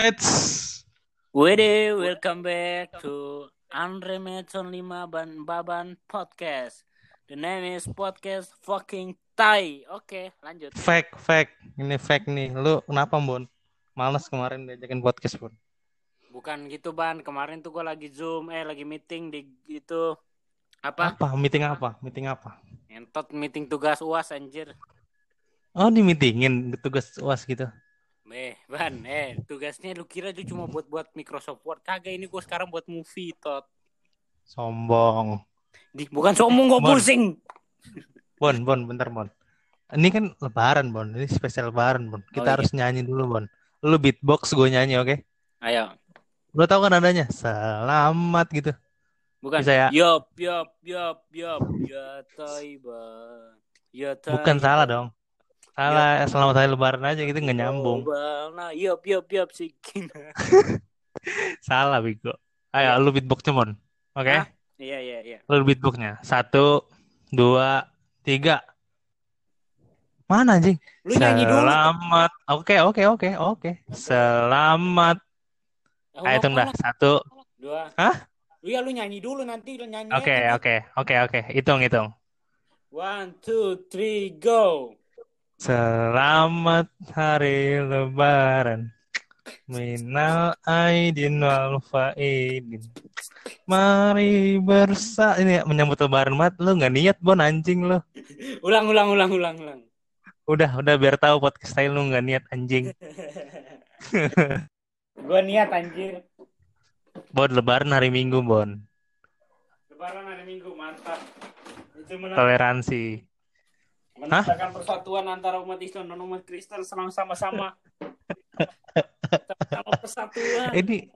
It's Wede, welcome back to Andre Metson 5 Ban Baban Podcast. The name is Podcast Fucking Tai. Oke, lanjut. fake, fake. Ini fake nih. Lu kenapa, Bon? Males kemarin diajakin podcast, Bon. Bukan gitu, Ban. Kemarin tuh gue lagi Zoom, eh lagi meeting di itu apa? Apa? Meeting apa? Meeting apa? Entot meeting tugas UAS anjir. Oh, di meetingin tugas UAS gitu. Eh, Ban, eh tugasnya lu kira itu cuma buat-buat Microsoft Word. Kagak ini gue sekarang buat movie, tot. Sombong. Di, bukan sombong gue pusing. Bon, Bon, bentar, Bon. Ini kan lebaran, Bon. Ini spesial lebaran, Bon. Kita Oh, iya. harus nyanyi dulu, Bon. Lu beatbox, gue nyanyi, oke? Ayo, Lu tahu kan adanya? Selamat gitu. bukan. Bisa ya? Yop, yop, yop, yop, ya Taiba. Ya Bukan Taiba. salah dong. Salah, selamat hari lebaran aja gitu nggak nyambung. Nah, yop, yop, yop, sikin. Salah, Bego. Iya. Ayo, lu beatboxnya, Bon. Oke? Hah? Iya, iya, iya. Lu beatboxnya. Satu, dua, tiga. Mana anjing? Lu nyanyi dulu. Selamat. Oke, oke, oke, oke. Selamat. Ayo hitung mau dah. Satu. Dua. Hah? Lu ya lu nyanyi dulu nanti lu nyanyi. Oke, aja. oke, oke, oke. Hitung, hitung. One, two, three, go. Selamat hari lebaran. Minal aidin wal faidin. Mari bersa ini menyambut lebaran mat lu nggak niat bon anjing lu. Ulang, ulang, ulang, ulang, ulang. Udah, udah biar tahu podcast style lu nggak niat anjing. Gua niat anjir. Bon lebaran hari Minggu bon. Lebaran hari Minggu mantap. Itu menang- Toleransi. Menandakan persatuan antara umat Islam dan umat Kristen selama sama-sama. Sama persatuan. Ini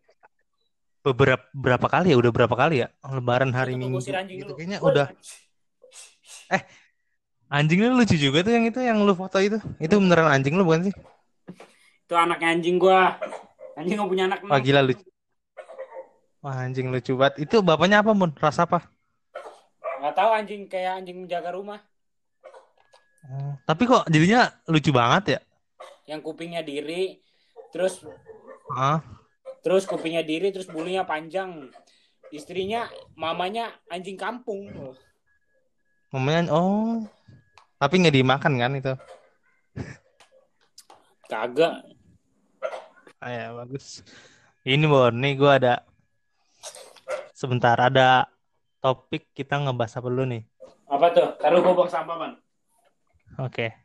beberapa berapa kali ya? Udah berapa kali ya? Lebaran hari Tunggu, Minggu anjing gitu dulu. kayaknya udah. Anjing lu lucu juga tuh yang itu yang lu foto itu. Itu beneran anjing lu bukan sih? Itu anaknya anjing gua. Anjing gak punya anak. Wah gila lucu. Wah anjing lucu banget. Itu bapaknya apa, Mun? Ras apa? Gak tahu anjing kayak anjing menjaga rumah. Tapi kok jadinya lucu banget ya? Yang kupingnya diri, terus Ah, terus kupingnya diri, terus bulunya panjang. Istrinya, mamanya anjing kampung. mamanya oh. Tapi nggak dimakan kan itu? Kagak. Ah, ya, bagus. Ini Bon, nih gua ada sebentar ada topik kita ngebahas apa dulu nih? Apa tuh? Taruh gua buang sampah, Man. Oke,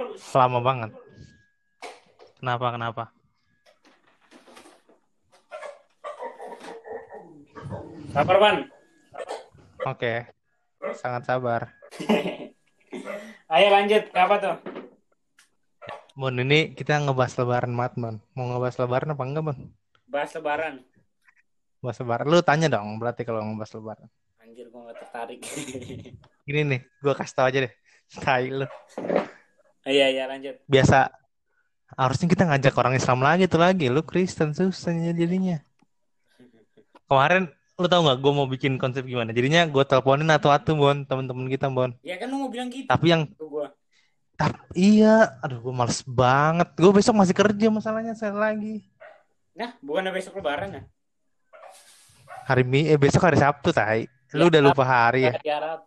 kalau lama banget. Kenapa? Kenapa? Sabar, Man. Oke, sangat sabar. Ayo lanjut. Apa tuh? Bon, ini kita ngebahas lebaran mat, Bon. Mau ngebahas lebaran apa enggak, Bon? Bahas lebaran. Bahas lebaran. Lu tanya dong, berarti kalau ngebahas lebaran. Anjir, gua gak tertarik. Gini nih, gua kasih tau aja deh. Tai lu. Iya, iya, lanjut. Biasa harusnya kita ngajak orang Islam lagi tuh lagi. Lu Kristen susah jadinya. Kemarin lu tau nggak gue mau bikin konsep gimana? Jadinya gue teleponin atu-atu Bon, temen-temen kita Bon. Ya kan lu mau bilang gitu Tapi yang ke gua. tap, iya, aduh gue males banget. Gue besok masih kerja masalahnya saya lagi. Nah, bukan besok lebaran ya? Hari Mi, eh besok hari Sabtu, Tai. Lu Ya, udah lupa hari ya? Arab.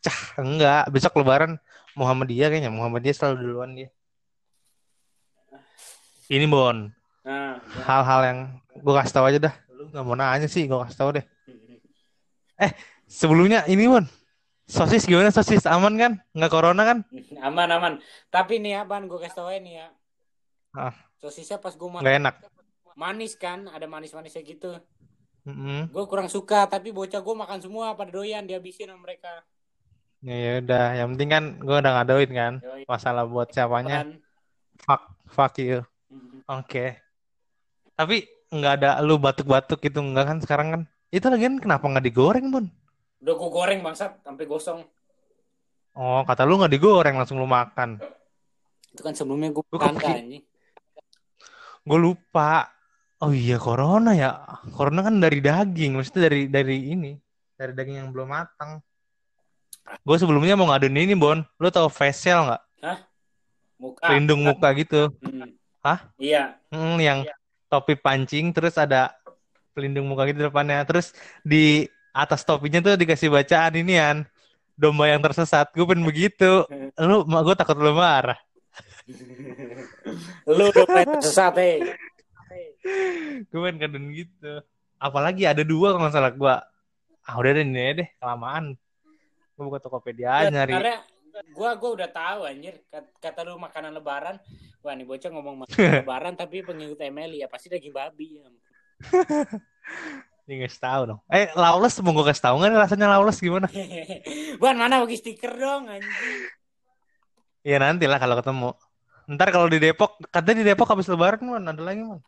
Cah, enggak. Besok lebaran Muhammadiyah kayaknya. Muhammadiyah selalu duluan dia. Ini Bon, Nah, hal-hal yang gue kasih tahu aja dah. Lu nggak mau nanya sih, gue kasih tahu deh. Sebelumnya ini Bon, sosis gimana sosis aman kan? Nggak corona kan? aman aman. Tapi nih ya, Ban, gua kasih tau aja nih ya. Ah. Sosisnya pas gua makan Nggak enak. manis kan, ada manis-manisnya gitu. Mm-mm. Gue kurang suka, tapi bocah gue makan semua pada doyan, dihabisin sama mereka. Ya ya udah, yang penting kan gue udah ngadoin kan. Yoi. Masalah buat siapanya, Kan? fuck, fuck you. Oke. Tapi nggak ada lu batuk-batuk gitu nggak kan sekarang kan? Itu lagi kenapa nggak digoreng Bun? Udah gue goreng bangsat sampai gosong. Oh kata lu nggak digoreng langsung lu makan. Itu kan sebelumnya gue kepikir- anjing. Gue lupa. Oh iya corona ya. Corona kan dari daging, maksudnya dari dari ini, dari daging yang belum matang. Gue sebelumnya mau ngaduin ini Bon. Lu tau facial nggak? Hah? muka pelindung muka gitu. Hmm. Hah? iya Hmm, yang topi pancing terus ada pelindung muka gitu depannya. Terus di atas topinya tuh dikasih bacaan ini kan domba yang tersesat. Gue pengen begitu. Lu, gue takut lu marah. lu udah mulai tersesat eh Gue pengen kadang gitu. Apalagi ada dua kalau nggak salah gue. Ah udah deh ini deh kelamaan. Gue buka Tokopedia aja nyari. Karena gua gua udah tahu anjir Kat- kata lu makanan lebaran wah nih bocah ngomong makanan lebaran tapi pengikut Emily ya pasti daging babi ya Ini nggak tahu dong. Eh Lawless mau gue kasih tahu nggak rasanya Lawless gimana? Ban mana bagi stiker dong anjing Ya nanti lah kalau ketemu. Ntar kalau di Depok, katanya di Depok habis lebaran man, ada lagi man.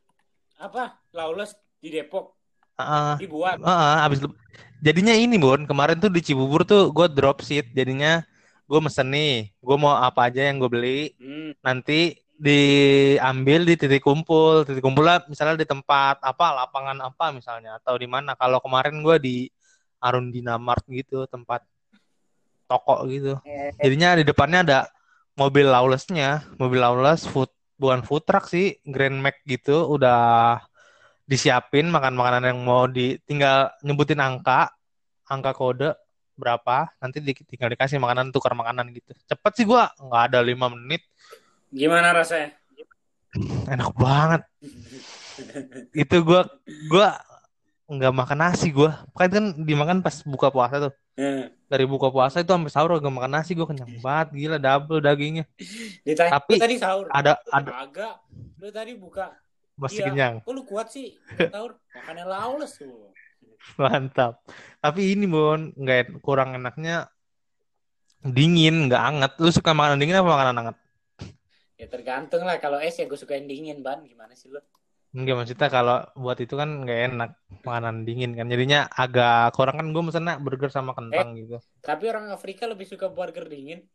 Apa Lawless di Depok Ah, dibuat ah, habis le- Jadinya ini Bon, kemarin tuh di Cibubur tuh gue drop seat. Jadinya gue mesen nih, gue mau apa aja yang gue beli. hmm. Nanti diambil di titik kumpul, titik kumpul lah misalnya di tempat apa, lapangan apa misalnya atau di mana. Kalau kemarin gue di Arundina Mart gitu, tempat toko gitu. Jadinya di depannya ada mobil lawlessnya, mobil lawless food bukan food truck sih, Grand Max gitu, udah disiapin makan makanan yang mau di tinggal nyebutin angka, angka kode berapa, nanti di- tinggal dikasih makanan tukar makanan gitu. Cepet sih gua, nggak ada lima menit, gimana rasanya enak banget. Itu gua gua nggak makan nasi gua, kan kan dimakan pas buka puasa tuh. Hmm. Dari buka puasa itu sampai sahur gak makan nasi, gua kenyang banget, gila double dagingnya. ditanya Tapi lu tadi sahur Ada ada agak lu tadi buka masih Iya. kenyang. kok lu kuat sih sahur makannya Lawless tuh Mantap. Tapi ini Bon, nggak kurang enaknya dingin, nggak anget. Lu suka makanan dingin apa makanan anget? ya tergantung lah kalau es ya gue suka yang dingin ban gimana sih lu Enggak maksudnya kalau buat itu kan nggak enak makanan dingin kan. Jadinya agak kurang kan gue mesennya burger sama kentang gitu. tapi orang Afrika lebih suka burger dingin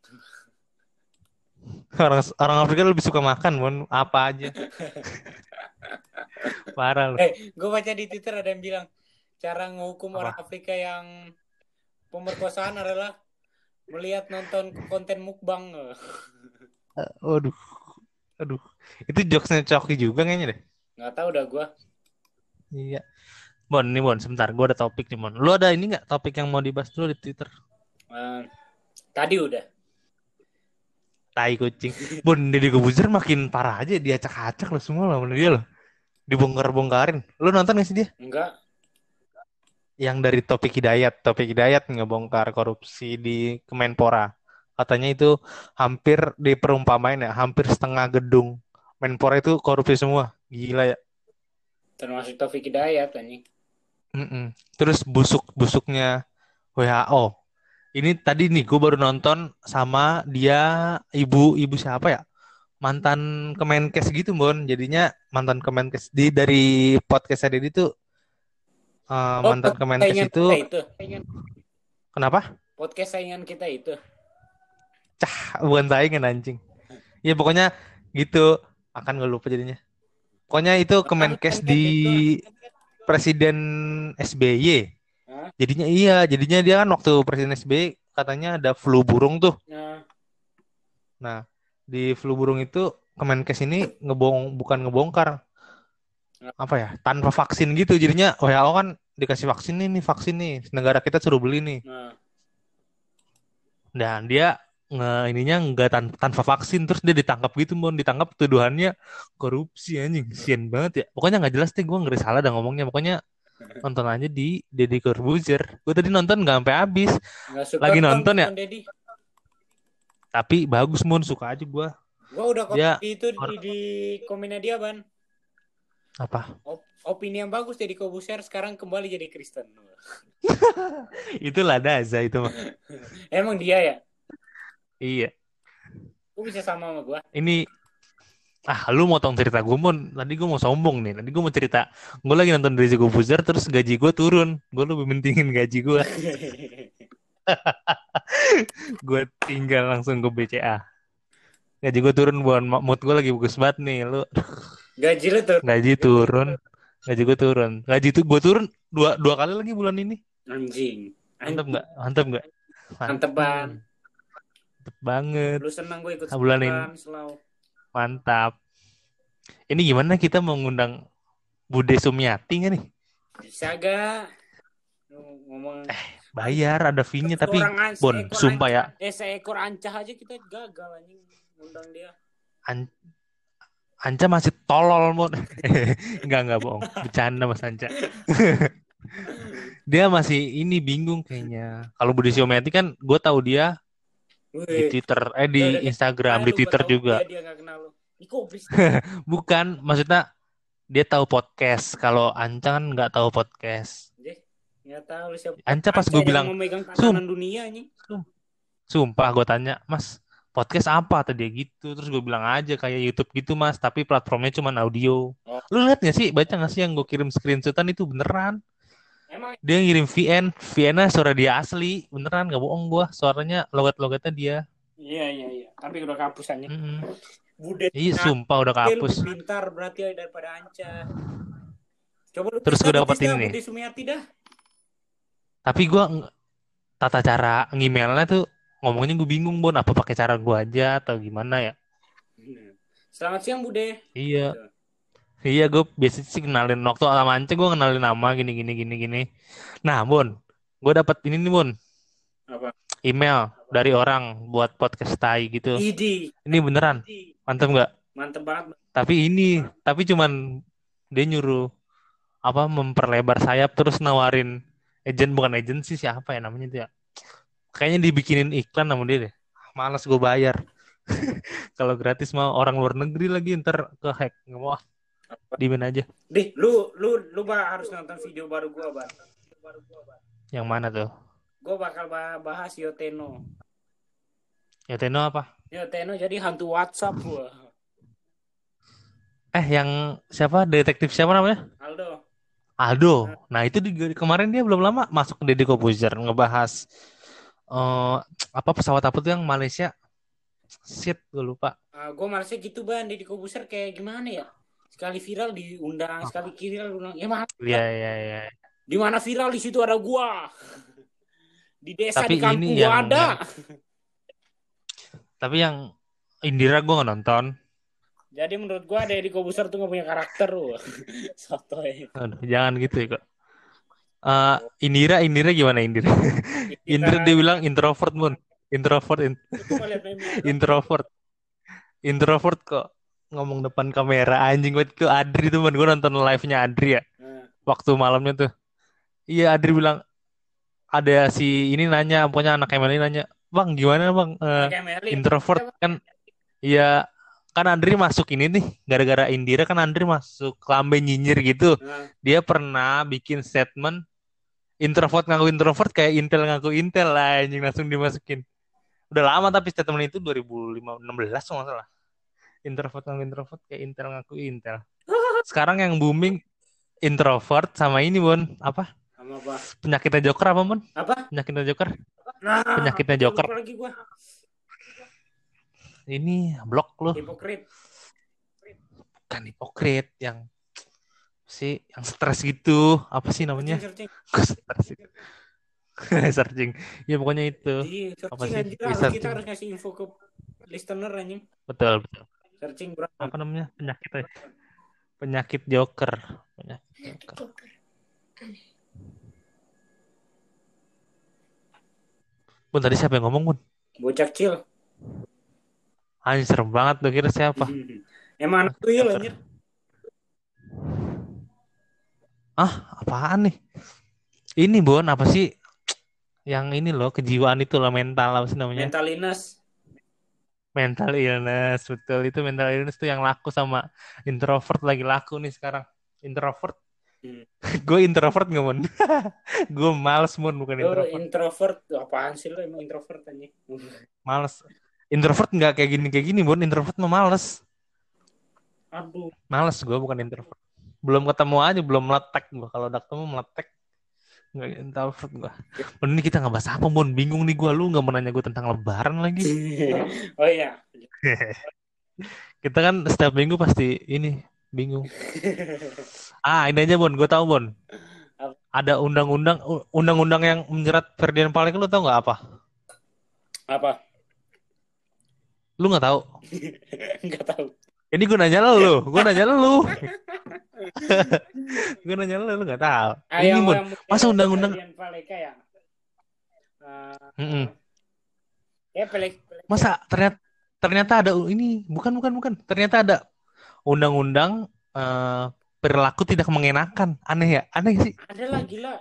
Orang orang Afrika lebih suka makan Bon, apa aja. Parah lu. Eh, gue baca di Twitter ada yang bilang cara Apa? orang Afrika yang pemerkosaan adalah melihat nonton konten mukbang. Aduh. Aduh. Itu jokesnya Coki juga kayaknya deh. Nggak tahu dah gue. Iya. Bon, nih Bon, sebentar. Gue ada topik nih Bon. Lu ada ini nggak topik yang mau dibahas dulu di Twitter? Eh, tadi udah. Tai kucing. Bon, Deddy Kobuzer makin parah aja. Dia acak-acak lo semua lah menurut dia loh. Dibongkar-bongkarin. Lu nonton gak sih dia? Enggak. Yang dari Topik Hidayat. Topik Hidayat ngebongkar korupsi di Kemenpora. Katanya itu hampir diperumpamain ya. Hampir setengah gedung. Menpora itu korupsi semua. Gila ya. Termasuk Taufik Hidayat anjing. Mm-mm. Terus busuk-busuknya WHO. Ini tadi nih gue baru nonton sama dia ibu ibu siapa ya? Mantan Kemenkes gitu, Bon. Jadinya mantan Kemenkes di dari podcast Deddy itu eh, mantan Kemenkes itu itu. kenapa? Podcast saingan kita itu. Bukan saingan anjing. Ya pokoknya gitu. Akan gue lupa jadinya. Pokoknya itu Kemenkes di Presiden SBY. Hah? Jadinya iya, jadinya dia kan waktu Presiden SBY katanya ada flu burung tuh. Nah, Nah, di flu burung itu Kemenkes ini ngebong bukan ngebongkar apa ya tanpa vaksin gitu jadinya WHO kan dikasih vaksin nih nih vaksin nih negara kita suruh beli nih nah. dan dia nge ininya nggak tan- tanpa vaksin terus dia ditangkap gitu mon ditangkap tuduhannya korupsi anjing sian banget ya pokoknya nggak jelas deh gue ngeri salah dah ngomongnya pokoknya nonton aja di Deddy Corbuzier gue tadi nonton nggak sampai habis Lagi nonton ya? Deddy. tapi bagus mon suka aja gue Gua udah kopi itu di, di komennya dia, Ban. apa Op- opini yang bagus jadi Kobuser sekarang kembali jadi Kristen. itulah Daza itu mah Emang dia ya? Iya. Gue bisa sama sama gua. ini ah lu motong cerita gue mon. Tadi gue mau sombong nih. Tadi gue mau cerita gue lagi nonton Rizky Corbuzier terus gaji gue turun. Gue lebih mentingin gaji gue gue tinggal langsung ke BCA gaji gue turun buat mood gue lagi bagus banget nih lu. Gaji lu tuh gaji turun. Gaji gue turun. Gaji itu gue turun dua dua kali lagi bulan ini. Anjing. mantep nggak? Mantep nggak? Mantep, Ban. Mantep banget Lu senang gue ikut bulan ini. Mantap. Ini gimana kita mau ngundang Bude Sumiati nggak nih? Bisa gak? Ngomong Bayar ada fee-nya tapi Orang an- Bon, sumpah ya. Eh seekor ancah aja kita gagal anjing ngundang dia. An Anca masih tolol mon. enggak enggak bohong. Bercanda Mas Anca. dia masih ini bingung kayaknya. Kalau Budi Sumiati kan gue tahu dia di Twitter eh di Udah, udah, Instagram, di Twitter tahu juga. Dia, dia kenal. Bukan, maksudnya dia tahu podcast. Kalau Anca kan nggak tahu podcast. Nggak tahu siapa. Anca pas gue bilang, "Sum." dunia sumpah gue tanya, Mas, podcast apa tadi gitu? Terus gue bilang aja kayak YouTube gitu Mas, tapi platformnya cuma audio. Oh. Lu lihat gak sih, baca gak sih yang gue kirim screenshotan itu beneran? Emang Dia ngirim VN, VN-nya suara dia asli, beneran gak bohong gua, suaranya logat-logatnya dia. iya iya iya. Tapi udah kapus anjing. Mm-mm. Bude. Iya, sumpah udah kapus. pintar berarti daripada Anca. Coba lu Terus tes gua dah, dapet tes dah, ini dah. Tapi gua tata cara ngemailnya tuh ngomongnya gue bingung Bon, apa pakai cara gua aja atau gimana ya? Selamat siang Bude. Iya. Iya, gue biasa sih kenalin waktu sama Ance gue kenalin nama gini gini gini gini. Nah, Bon, gue dapat ini nih Bon, Apa? email dari orang buat podcast tai gitu. Idi. Ini beneran, Idi. mantep nggak? Mantep banget. Tapi ini, tapi cuman dia nyuruh apa memperlebar sayap terus nawarin agent bukan agensi siapa ya namanya itu ya. Kayaknya dibikinin iklan sama dia deh. Males gue bayar. Kalau gratis mah orang luar negeri lagi ntar ke hack nggak mau. Ah. Dimin aja. Dih, lu lu lu bah, harus nonton video baru gua, Bang. Yang mana tuh? Gua bakal bah- bahas Yoteno. Ya Teno apa? Yoteno jadi hantu WhatsApp gua. Eh yang siapa? Detektif siapa namanya? Aldo. Aldo. Nah itu di, kemarin dia belum lama masuk ke Deddy Corbuzier ngebahas eh apa pesawat apa tuh yang Malaysia? Shit, gue lupa. Uh, gue malesnya gitu ban di Kobuser kayak gimana ya sekali viral diundang sekali viral diundang. Ya mana Iya iya iya. di mana viral di situ ada gua. Di desa Tapi di kampung ini gua yang- ada. Tapi yang Indira gue nggak nonton. jadi menurut gua ada di Kobuser tuh gak punya karakter loh sotoy. Aduh, jangan gitu ya kok. Eh, Indira, Indira gimana Indira? Indira. Dia bilang introvert mun, introvert, in- Gua introvert, introvert kok ngomong depan kamera anjing banget ke Adri tuh gue nonton live-nya Adri ya Nah, waktu malamnya tuh. Iya Adri bilang ada si ini nanya, pokoknya anak Emily nanya, bang gimana bang Merlin. introvert kan? Iya kan Andri masuk ini nih gara-gara Indira kan Andri masuk lambe nyinyir gitu. Nah, dia pernah bikin statement introvert ngaku introvert kayak Intel ngaku Intel lah anjing langsung dimasukin. Udah lama tapi statement itu 2016 kalau nggak salah. Introvert ngaku introvert kayak Intel ngaku Intel. Sekarang yang booming introvert sama ini Bon, apa? sama apa Penyakitnya Joker apa Bon? apa Penyakitnya Joker. nah, Penyakitnya Joker. lagi gua Ini blok lu, hipokrit kan hipokrit yang si yang stres gitu. Apa sih namanya? stres? Searching. Ya pokoknya itu. Iya, Apa sih? anjir kita harus ngasih info ke listener anjing Betul, betul. Searching bro apa namanya? Penyakit penyakit joker. Penyakit joker. Bun tadi siapa yang ngomong bun? Bocah kecil. Anjing serem banget tuh kira siapa? Emang anak tuyul anjir. Apaan nih? Ini bun apa sih? Yang ini loh kejiwaan itu loh mental apa sih namanya? Mental illness mental illness betul. Itu mental illness tuh yang laku sama introvert lagi laku nih sekarang. Introvert? Hmm. gue introvert nggak mun? Gue males mun bukan Lu introvert. introvert apaan sih lu emang introvert anjing? Males. Introvert nggak kayak gini kayak gini bun introvert mah males. Aduh. Males gue bukan introvert. Belum ketemu aja belum meletek gue kalau udah ketemu meletek nggak introvert gue ini kita nggak bahas apa bun bingung nih gue lu nggak mau nanya gue tentang lebaran lagi. Oh iya kita kan setiap minggu pasti ini bingung. Ah ini aja bun gue tahu bun Apa? ada undang-undang undang-undang yang menjerat Ferdian Palek. Lu tau nggak apa? Apa? Lu nggak tahu? Nggak tahu. Ini gue nanya lu, gue nanya lu. gue nanya lu, lu gak tahu. Ah, Ini mungkin masa undang-undang Ferdian Paleka ya? Eh, Mm-mm. ya Paleka. Masa ternyata ternyata ada ini bukan bukan bukan ternyata ada undang-undang eh, perilaku tidak mengenakan aneh ya aneh sih Ada lah gila.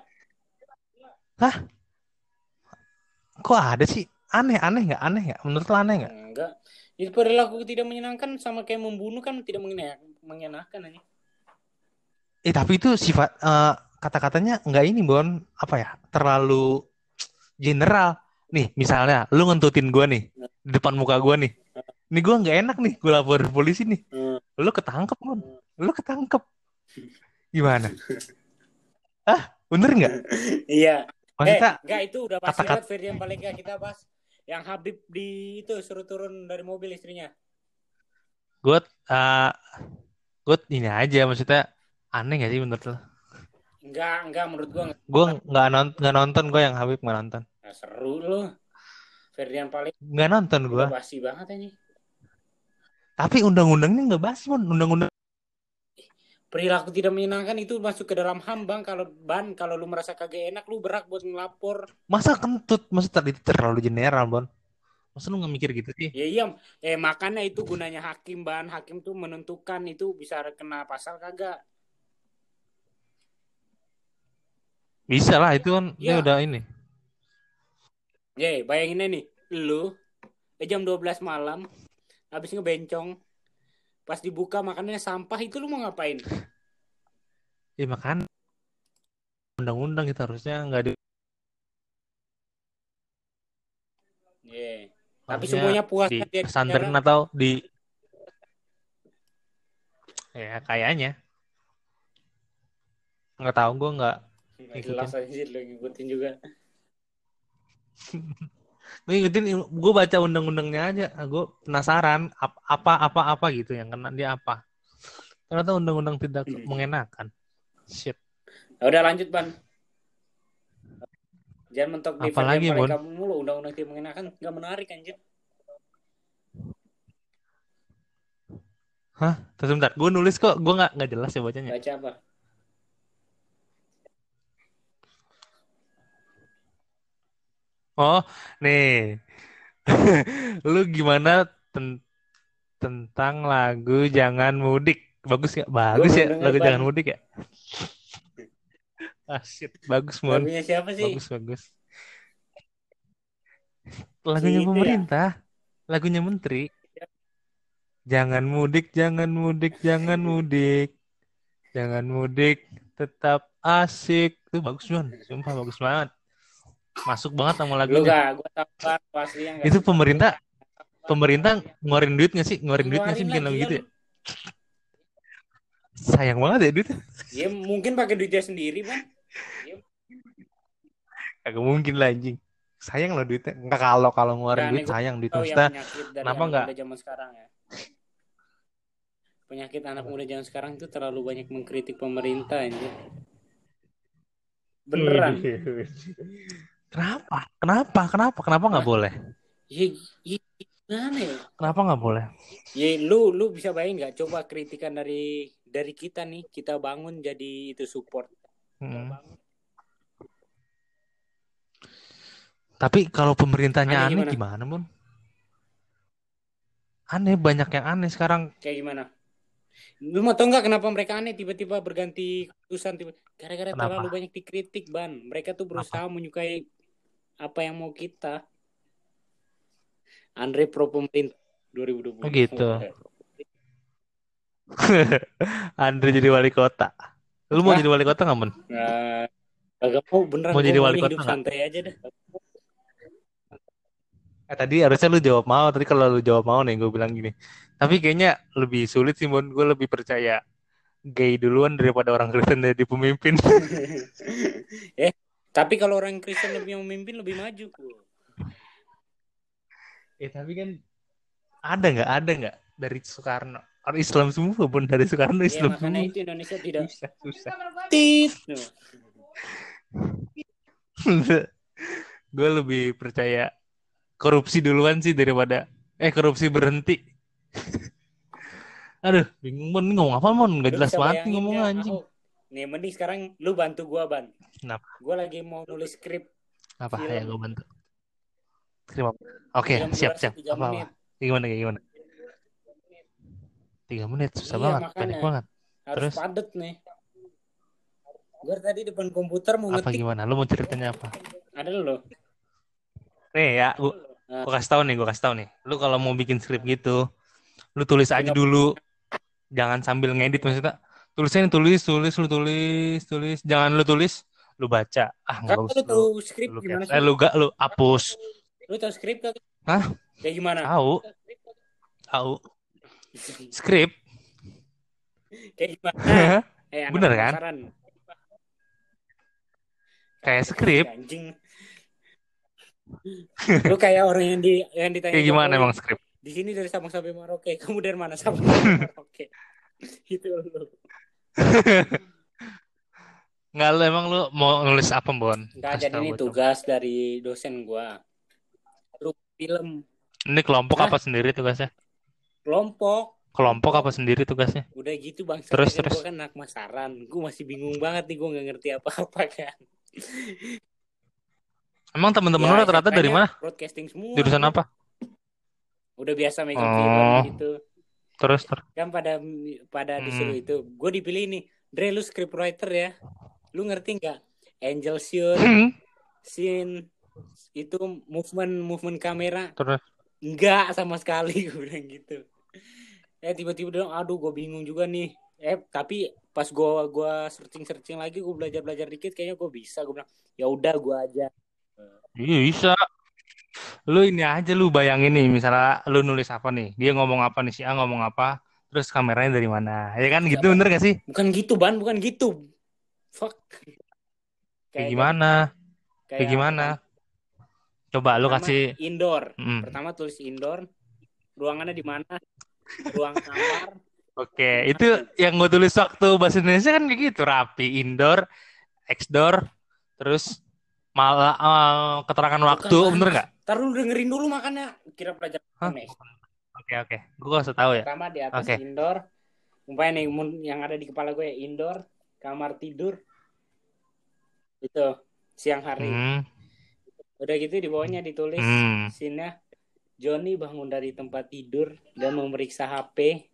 kok ada sih aneh aneh nggak aneh nggak menurut lo aneh nggak Enggak. Itu perilaku tidak menyenangkan sama kayak membunuh kan tidak mengenak- mengenakan aja. Eh tapi itu sifat eh, kata-katanya nggak ini bon. Apa ya? Terlalu general. Nih misalnya lu ngentutin gua nih di depan muka gua nih. Ini gua nggak enak nih gua lapor polisi nih. Lu ketangkep bon. Lu ketangkep. Gimana? Ah bener nggak? Iya. Eh, maksudnya enggak itu udah pasti kata-kata- banget Ferdian Paleka kita bahas. Yang Habib di itu suruh turun dari mobil istrinya. gue uh, gue ini aja maksudnya aneh gak sih menurut lo? Enggak, enggak menurut gua enggak. Gue nggak nonton nggak nonton gue yang Habib nggak nonton. Nah, seru loh. Ferdian Paleka Nggak nonton gue. udah basi banget ini. Tapi undang-undangnya nggak bahas pun undang-undang. Perilaku tidak menyenangkan itu masuk ke dalam HAM bang. Kalau ban, kalau lu merasa kagak enak, lu berak buat ngelapor. Masa kentut? Masa tadi itu terlalu general bon? Masa lu nggak mikir gitu sih? Ya iya, eh makanya itu gunanya hakim ban. Hakim tuh menentukan itu bisa kena pasal kagak. Bisa lah itu kan dia Iya. udah ini. Ye, bayangin aja nih, lu eh, jam 12 malam habis ngebencong pas dibuka makanannya sampah itu lu mau ngapain? Ya makan undang-undang itu harusnya nggak di. Ye. Tapi semuanya puas di kan pesantren atau di ya kayaknya nggak tahu gue Nggak jelas aja lu ngikutin juga. gue ngikutin gue baca undang-undangnya aja gue penasaran ap- apa apa apa gitu yang kena dia apa ternyata undang-undang tidak Hmm. mengenakan shit Ya udah lanjut ban. Jangan mentok di Apalagi, Ferdian Bon? Mulu undang-undang tidak mengenakan nggak menarik anjir. hah terus sebentar gue nulis kok gue nggak nggak jelas ya bacanya Baca apa? Oh nih. Lu gimana ten- tentang lagu jangan mudik? Bagus nggak? Bagus Gua ya belum denger, lagu jangan mudik ya? Ah shit. Bagus mon. Lagunya siapa sih? bagus bagus. Lagunya Si itu ya? pemerintah lagunya menteri. Jangan mudik jangan mudik jangan mudik. Jangan mudik tetap asik. Itu bagus banget sumpah bagus banget masuk banget sama Lu lagunya gak, gua tahu aslinya nggak itu pemerintah pemerintah ngeluarin duit nggak sih? Ngeluarin duit nggak sih bikin lah, lagu gitu ya? sayang banget ya duit Ya mungkin pakai duitnya sendiri bang. kagak mungkin lah anjing. Sayang loh duitnya. Nggak kalau kalau ngeluarin Nah, duit sayang duit maksudnya kenapa anak nggak? muda zaman sekarang ya. Penyakit anak muda zaman sekarang itu terlalu banyak mengkritik pemerintah anjir. Beneran. Kenapa kenapa kenapa kenapa nggak boleh Ya, ya gimana ya? kenapa nggak boleh Ya lu lu bisa bayangin nggak coba kritikan dari dari kita nih kita bangun jadi itu support. Hmm. Tapi kalau pemerintahnya Aneh aneh, gimana? gimana, Mon? Aneh, banyak yang aneh sekarang. Kayak gimana? Lu mau tau nggak kenapa mereka aneh tiba-tiba berganti keputusan tiba gara-gara Kenapa? terlalu banyak dikritik ban. Mereka tuh berusaha menyukai apa yang mau kita. Andre pro pemerintah 2020. Oh, gitu. Andre jadi wali kota. Lu mau jadi wali kota nggak, Mon? Nah, agak mau beneran Mau jadi wali kota hidup santai aja dah. Eh, tadi harusnya lu jawab mau. Tadi kalau lu jawab mau nih, gue bilang gini. Tapi kayaknya lebih sulit sih, Mon. Gue lebih percaya gay duluan daripada orang Kristen jadi pemimpin. eh, tapi kalau orang Kristen lebih memimpin lebih maju. eh, tapi kan ada nggak? Ada nggak dari Soekarno? Orang Islam semua, Bon. Dari Soekarno Ya Islam makanya semua. itu Indonesia tidak Susah, susah. tit. Gue lebih percaya korupsi duluan sih daripada eh korupsi berhenti Aduh, bingung. Ini ngomong apa Mon? Gak Lu jelas banget nih ngomong nggak, anjing. Nih mending sekarang lu bantu gua ban. Kenapa? Gua lagi mau nulis skrip Apa? Film. Ya gue bantu. Terima. Oke, film siap siap. Apa apa? Gimana gimana? Tiga menit susah Iya, banget, pendek banget. Harus Terus? padet nih. Gua tadi depan komputer mau Apa ngetik gimana? Lu mau ceritanya apa? ada lo. Nih ya, gua, Nah. gua kasih tahu nih, gua kasih tahu nih. Lu kalau mau bikin skrip gitu, lu tulis aja dulu. Jangan sambil ngedit maksudnya. Tulisnya tulis, tulis, lu tulis, tulis. Jangan lu tulis, lu baca. Ah, nggak bagus. lu Lu, tahu skrip lu, gimana sih? eh, lu gak, lu hapus. Lu tahu skrip kan? Hah? Kayak gimana? Tahu, tahu. Skrip. Kayak gimana? Eh, Bener kan? Kayak skrip. Anjing. Lu kayak orang yang di yang ditanya Kayak gimana emang skrip? Di sini dari Sabang sampai Merauke. Kamu dari mana Sabang sampai Merauke? Gitu lu. Nggak, lu emang lu mau nulis apa, Bon? Enggak Kasih jadi ini tugas dari dosen gua. Lu film Ini kelompok Hah? apa sendiri tugasnya? kelompok. Kelompok apa sendiri tugasnya? Udah gitu bang. Terus, terus. Gua kan anak masaran. Gua masih bingung banget nih. Gua nggak ngerti apa-apa kan. Emang temen-temen Ya, lu rata-rata dari mana? Broadcasting semua. Jurusan apa? Udah biasa megang Oh. film gitu. Terus, terus. kan pada pada Hmm. disuruh itu gue dipilih nih Dre lu script writer ya lu ngerti nggak angel shoot Hmm. scene itu movement movement kamera Terus. enggak sama sekali gue bilang gitu eh tiba-tiba dong aduh gue bingung juga nih eh tapi pas gue gua searching searching lagi gue belajar belajar dikit kayaknya gue bisa gue bilang ya udah gue aja Iya bisa. Lu ini aja lu bayangin nih, misalnya lu nulis apa nih, dia ngomong apa nih, si A ngomong apa, terus kameranya dari mana, ya kan gitu bener gak sih? bukan gitu ban bukan gitu. Fuck. Kayak gimana? kayak Kayak gimana? Coba lu kasih, indoor. Mm. pertama tulis indoor. Ruangannya di mana? Ruang kamar. Oke, itu yang gue tulis waktu bahasa Indonesia kan kayak gitu, rapi, indoor, outdoor, terus malah eh, keterangan waktu, Bukan, bener nggak? Ntar lu dengerin dulu makanya kira pelajaran aneh. Oke oke, gue kasih tahu ya. Pertama di atas Oke. indoor. Umpamanya nih yang ada di kepala gue ya, indoor, kamar tidur. Itu siang hari. Hmm, Udah gitu di bawahnya ditulis hmm. scene-nya Johnny bangun dari tempat tidur dan memeriksa HP.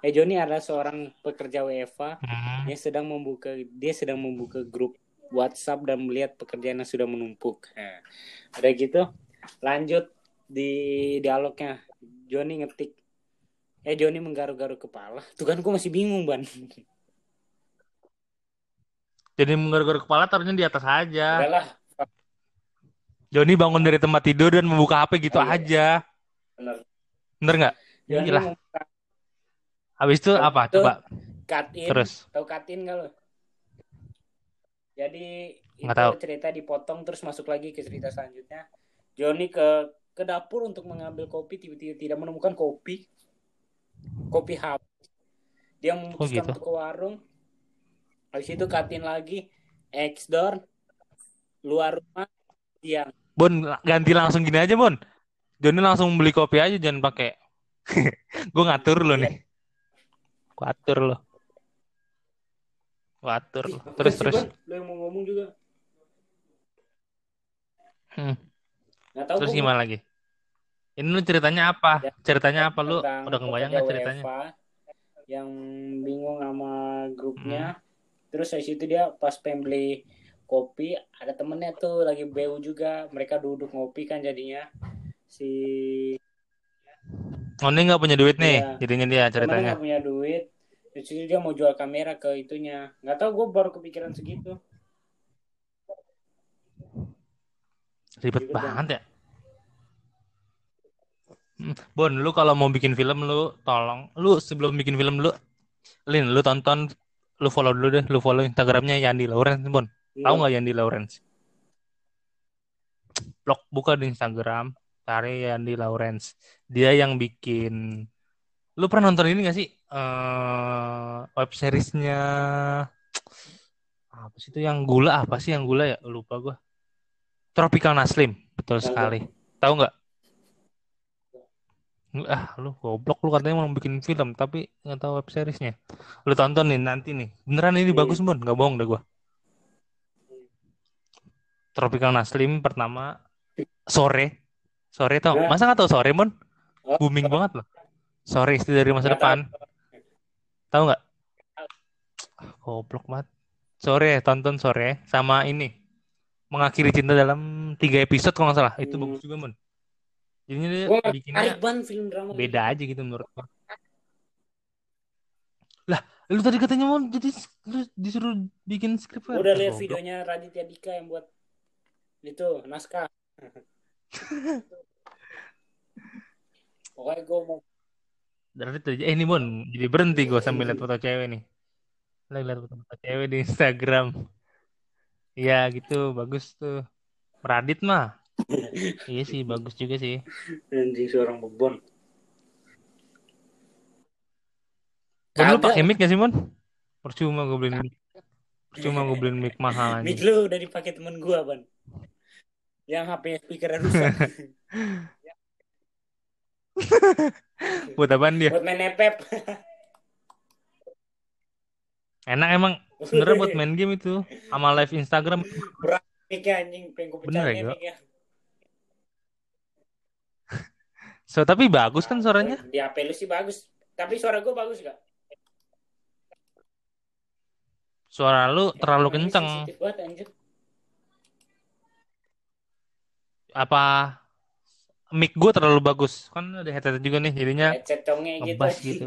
Eh Johnny adalah seorang pekerja WFA hmm. dia sedang membuka dia sedang membuka grup WhatsApp dan melihat pekerjaan yang sudah menumpuk. Nah, udah gitu lanjut di dialognya Johnny ngetik eh Johnny menggaruk-garuk kepala. Tuh kan gue masih bingung ban. Jadi menggaruk kepala taruhnya di atas aja. Udahlah Joni bangun dari tempat tidur dan membuka HP gitu Oh, iya. aja. bener. Bener nggak? Iyalah. membuka Habis itu Habis apa? itu, Coba cut in. terus. Tahu cut in gak lo? Jadi Nggak itu tahu. cerita dipotong terus masuk lagi ke cerita selanjutnya. Johnny ke ke dapur untuk mengambil kopi tiba-tiba tidak menemukan kopi. Kopi habis. Dia memutuskan gitu? untuk ke warung. Habis itu cut in lagi. X door luar rumah siang. Bon, ganti langsung gini aja, Bon. Joni langsung beli kopi aja, jangan pakai. Gue ngatur lo nih. Gue atur lo. Gue atur lo. Terus, terus. Lo yang mau ngomong juga. Hmm. Nggak tahu Terus gimana lagi? Ini lu ceritanya apa? Ya, Ceritanya apa lu? Udah kebayang pekerja nggak ceritanya? WFA yang bingung sama grupnya Hmm. terus dari situ dia pas pengen beli kopi ada temennya tuh lagi BU juga mereka duduk ngopi kan jadinya si Oh, ini nggak punya duit nih. Iya. Jadinya dia ceritanya. nggak punya duit terus dia mau jual kamera ke itunya nggak tahu gue baru kepikiran segitu Ribet Ribet banget ya. Hmm, Bon, lu kalau mau bikin film lu tolong, lu sebelum bikin film lu, Lin, lu tonton, lu follow dulu deh, lu follow Instagramnya Yandi Lawrence, Bon. Tahu nggak Yandi Lawrence? Blog buka di Instagram, cari Yandi Lawrence. Dia yang bikin. Lu pernah nonton ini nggak sih? eh web seriesnya apa sih itu yang gula apa sih yang gula ya? Lupa gua. Tropical Naslim, betul sekali. Tahu nggak? Ah, lu goblok lu katanya mau bikin film tapi nggak tahu web seriesnya. Lu tonton nih nanti nih. Beneran ini Hmm. bagus, Bon. Nggak bohong dah gua. Tropical Naslim pertama sore. Sore tau? Nah. Masa nggak tahu sore, Bon? Oh. Booming banget loh. Sore istri dari masa depan. Tahu nggak? Goblok banget. Sore, tonton sore sama ini. Mengakhiri cinta dalam tiga episode kalau nggak salah. Itu Hmm. bagus juga, Bon. Jadinya dia Gue nggak bikinnya film drama. beda aja gitu menurut gua. Lah, lu tadi katanya mau jadi lu disuruh bikin skrip Gue kan? udah Ah, lihat videonya Raditya Dika yang buat itu naskah. Pokoknya gue mau Dari tadi eh ini Bon, jadi berhenti gua sambil lihat foto cewek nih. Lagi lihat foto-foto cewek di Instagram. Iya gitu, bagus tuh. Radit mah. Iya sih, bagus juga sih. anjing seorang bebon. Bon, lu pakai mic gak sih, Bon? Percuma gue beliin mic. Percuma gue beliin mic mahal Mic anjing. lu udah dipakai temen gue, Ban. Yang HP-nya speakernya rusak. Buat apaan dia? buat main nepep. Enak emang sebenarnya buat main game itu sama live Instagram. Mic-nya anjing, pengen Bener ya, mic-nya. So, tapi bagus kan suaranya? Di HP lu sih bagus. Tapi suara gue bagus gak? Suara lu terlalu Emang ini kenceng. banget. Apa mic gue terlalu bagus? Kan ada headset juga nih, jadinya Headset gitu. gitu.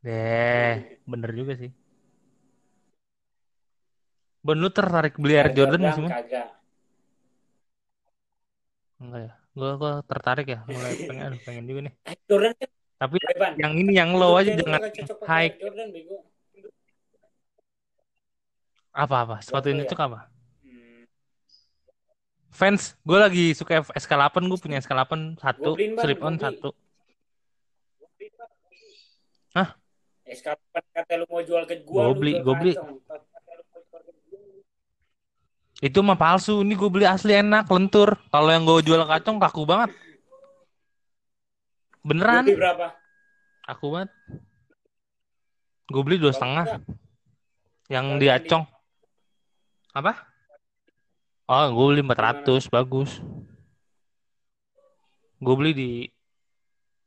Deh, bener juga sih. Bon, lu tertarik beli Air Jordan gak sih? Kagak. Enggak ya. Gue gua tertarik ya, mulai pengen, pengen juga nih. Air Jordan kan Tapi Ban. yang ini yang low aja jangan pakai high. Air Jordan, bego. Apa-apa? Sepatu ini ya? tuh apa? Hmm. Fans, gue lagi suka SK8, gue punya SK8 satu, slip on satu. Hah? Eh, sekarang kata lu mau jual ke gua, Gua lu beli, gua beli. Itu mah palsu. Ini gue beli asli enak, lentur. Kalau yang gue jual kacang kaku banget. Beneran, beli berapa? kaku banget. Gue beli dua setengah. Yang di yang di- acong. Apa? Oh, gue beli 400, bagus. Gue beli di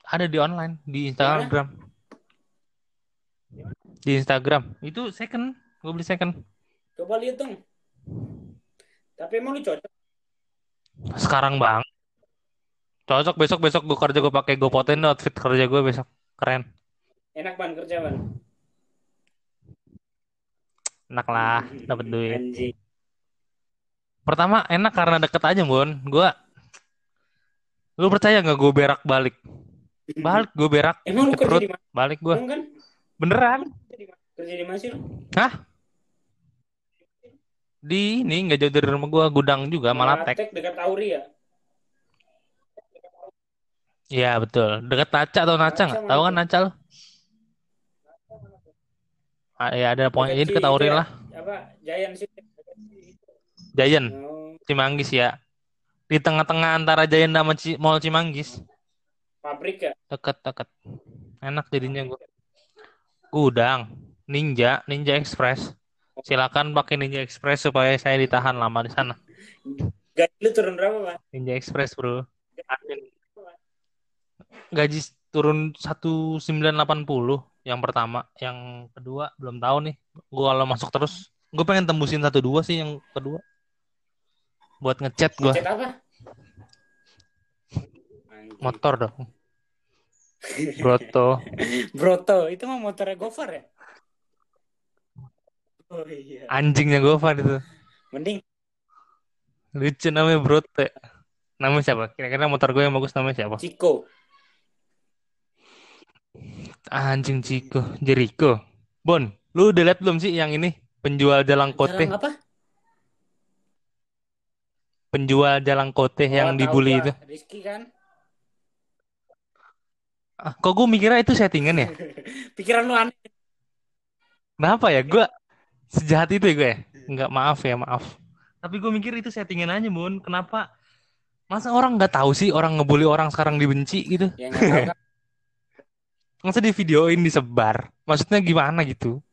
ada di online, di Instagram. Di Instagram. Itu second, gue beli second. Coba lihat dong. Tapi emang lu cocok. Sekarang bang. Cocok besok besok gue kerja gue pakai gue deh outfit kerja gue besok keren. Enak ban kerja ban. Enak lah, dapat duit. Anjing. Pertama enak karena deket aja Bon. Gue Lu percaya nggak gue berak balik? Balik gue berak Emang lu ke kerja di mana? balik gue. Emang kan? Beneran? Kerja di mana sih? Hah? Di ini nggak jauh dari rumah gue gudang juga Malatek. Malatek dekat Auri ya? Iya betul. Dekat Naca atau Naca nggak? Tahu kan? Naca lu? Ah, ya ada Dekat ini dekat si- Auri itu ya? lah. Apa? Sih. Giant, Oh, Cimanggis ya. Di tengah-tengah antara Giant sama Ci- Mall Cimanggis. pabrik ya? Deket-deket. Enak jadinya gue. Gudang. Ninja, Ninja Express. Silakan pakai Ninja Express supaya saya ditahan lama di sana. Gaji lu turun berapa, Pak? Ninja Express, Bro. Gaji turun 1980 yang pertama, yang kedua belum tahu nih. Gue kalau masuk terus, gue pengen tembusin satu dua sih yang kedua. Buat ngechat gue Chat apa? Motor dong. Broto. Broto, itu mah motornya Gofar ya? Oh iya. Anjingnya Gofar itu. Mending Lucu namanya Broto. Namanya siapa? Kira-kira motor gue yang bagus namanya siapa? Ciko. Anjing Ciko, Jericho. Bon, lu udah liat belum sih yang ini? Penjual jalang kote, Jalan apa? penjual jalang kote yang Oh, tahu dibully itu. Rizky kan? Ah, kok gue mikirnya itu settingan ya? Pikiran lu aneh. Kenapa ya? Gue sejahat itu ya gue ya? Enggak, maaf ya, maaf. Tapi gue mikir itu settingan aja, Bun. Kenapa? Masa orang nggak tahu sih orang ngebully orang sekarang dibenci gitu? Ya. Masa di videoin disebar? Maksudnya gimana gitu?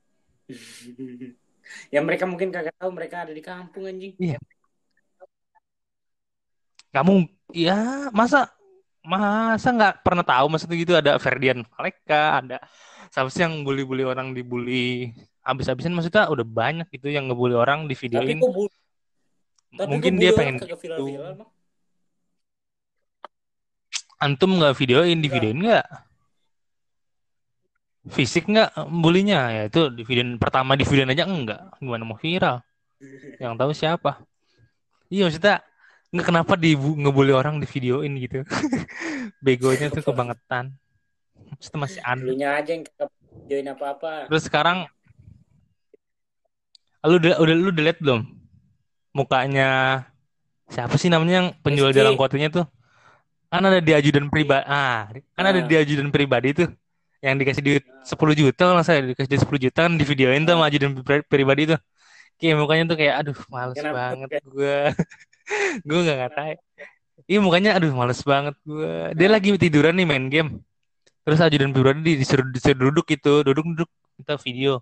ya mereka mungkin kagak tahu mereka ada di kampung anjing. Iya. Kamu ya masa masa nggak pernah tahu maksudnya gitu ada Ferdian Paleka, ada siapa sih yang bully-bully orang dibully habis-habisan maksudnya udah banyak gitu yang ngebully orang di videoin. bu tapi Mungkin dia pengen gitu. Antum nggak videoin, di videoin nggak? Fisik nggak bulinya? Ya itu di videoin pertama di videoin aja enggak. Gimana mau viral? Yang tahu siapa? Iya maksudnya nggak kenapa di ngebully orang di videoin gitu. Begonya tuh kebangetan. Maksudnya masih aneh. Dulunya aja yang kagak join apa-apa. Terus sekarang lu udah udah lu udah liat belum mukanya siapa sih namanya yang penjual jalan kotinya tuh? Kan ada di ajudan pribadi. Ah, kan ada Ah. di ajudan pribadi tuh yang dikasih duit 10 juta kalau salah dikasih duit 10 juta kan di videoin tuh sama ajudan pri- pribadi tuh. Kayak mukanya tuh kayak aduh males Kenapa? banget gua. gua nggak ngatain. Iya mukanya aduh males banget gua. Dia lagi tiduran nih main game. Terus ajudan pribadi disuruh, disuruh duduk gitu, duduk-duduk kita video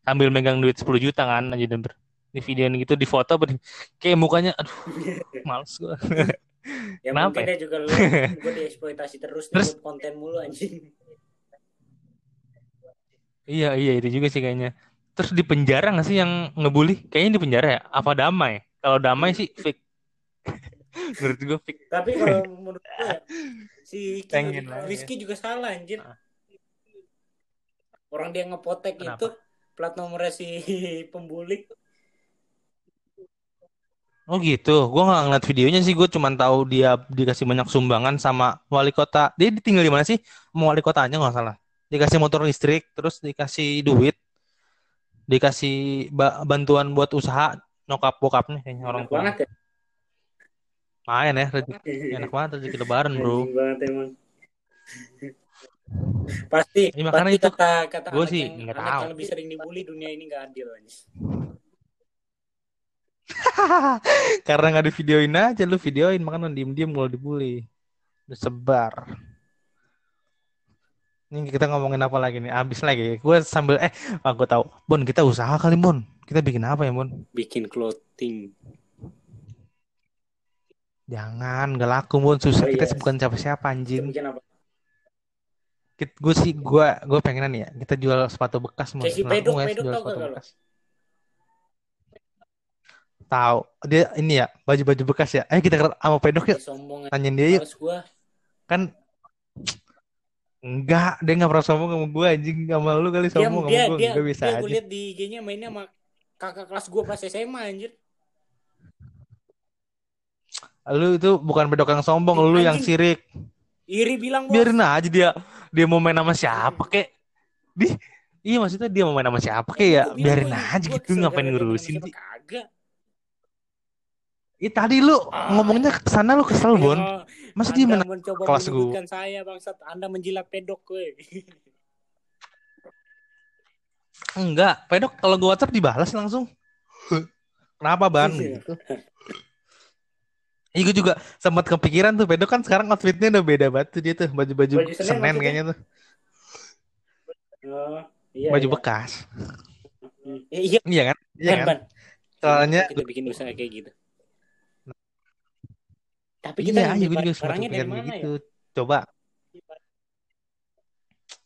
sambil megang duit 10 juta kan ajudan ber- di videoin gitu di foto di- kayak mukanya aduh males gua. Ya Kenapa mungkin ya? dia juga lu gue dieksploitasi terus Terus- konten mulu anjing. Iya iya itu juga sih kayaknya. Terus di penjara nggak sih yang ngebully? Kayaknya di penjara ya. Apa damai? Kalau damai sih fake. Menurut gue fake. Tapi kalau menurut gue ya, si Pengen lah, ya. Rizky juga salah anjir. Ah. Orang dia ngepotek Kenapa? itu plat nomornya si pembuli. Oh gitu. Gue nggak ngeliat videonya sih. Gue cuma tahu dia dikasih banyak sumbangan sama wali kota. Dia tinggal di mana sih? Mau wali kotanya nggak salah. Dikasih motor listrik, terus dikasih duit, dikasih ba- bantuan buat usaha nyokap bokapnya kayaknya orang tua. banget ya. Main ya, rezeki, enak banget rezeki lebaran bro. Banget emang. Pasti, Ya, makanya pasti itu kata kata anak sih nggak tahu. yang lebih sering dibully dunia ini nggak adil anjing. Karena nggak di videoin aja lu videoin makanya diem-diem kalau dibully. Udah sebar. Ini kita ngomongin apa lagi nih? Abis lagi. Gue sambil eh aku tahu. Bon, kita usaha kali, Bon. Kita bikin apa ya, Bon? Bikin clothing. Jangan, nggak laku, Bon. Susah. Oh, Kita iya. bukan siapa-siapa Kita anjing. bikin apa? Gue sih gue gue pengenan ya. Kita jual sepatu bekas, Mon. Kayak si nggak ya pedok jual tau sepatu gak bekas? Tahu. Dia ini ya, baju-baju bekas ya. Ayo kita sama pedok yuk. Dia sombong Tanyain dia yuk. Gua. Kan enggak, dia nggak pernah sombong sama gue anjing sama lu kali Dia sombong sama dia gue. dia, Enggak bisa dia aja. gue liat di IG-nya mainnya sama kakak kelas gua pas SMA anjir. Lu itu bukan pedok yang sombong, lu yang Anjing. sirik. Iri bilang bos. Biarin aja dia dia mau main sama siapa kek. Di Iya maksudnya dia mau main sama siapa kek ya. Bilang, Biarin aja gitu ngapain ngurusin sih. Kagak. Ih tadi lu ngomongnya ke sana lu kesel, Bon. Ya, Masa dia main mencoba kelas menyudutkan saya bangsat. Anda menjilat pedok gue. Enggak, pedok kalau gua WhatsApp dibalas langsung. Kenapa, Ban? Iya. Gitu. Iya, gue juga sempat kepikiran tuh pedok kan sekarang outfitnya udah beda banget tuh dia tuh baju-baju Baju Senin maksudnya? kayaknya tuh Oh, iya, baju iya. bekas. Eh, iya, iya kan iya kan soalnya kita bikin usaha kayak gitu. Tapi iya kita iya ngambil gue juga sempat dari kepikiran mana ya? gitu coba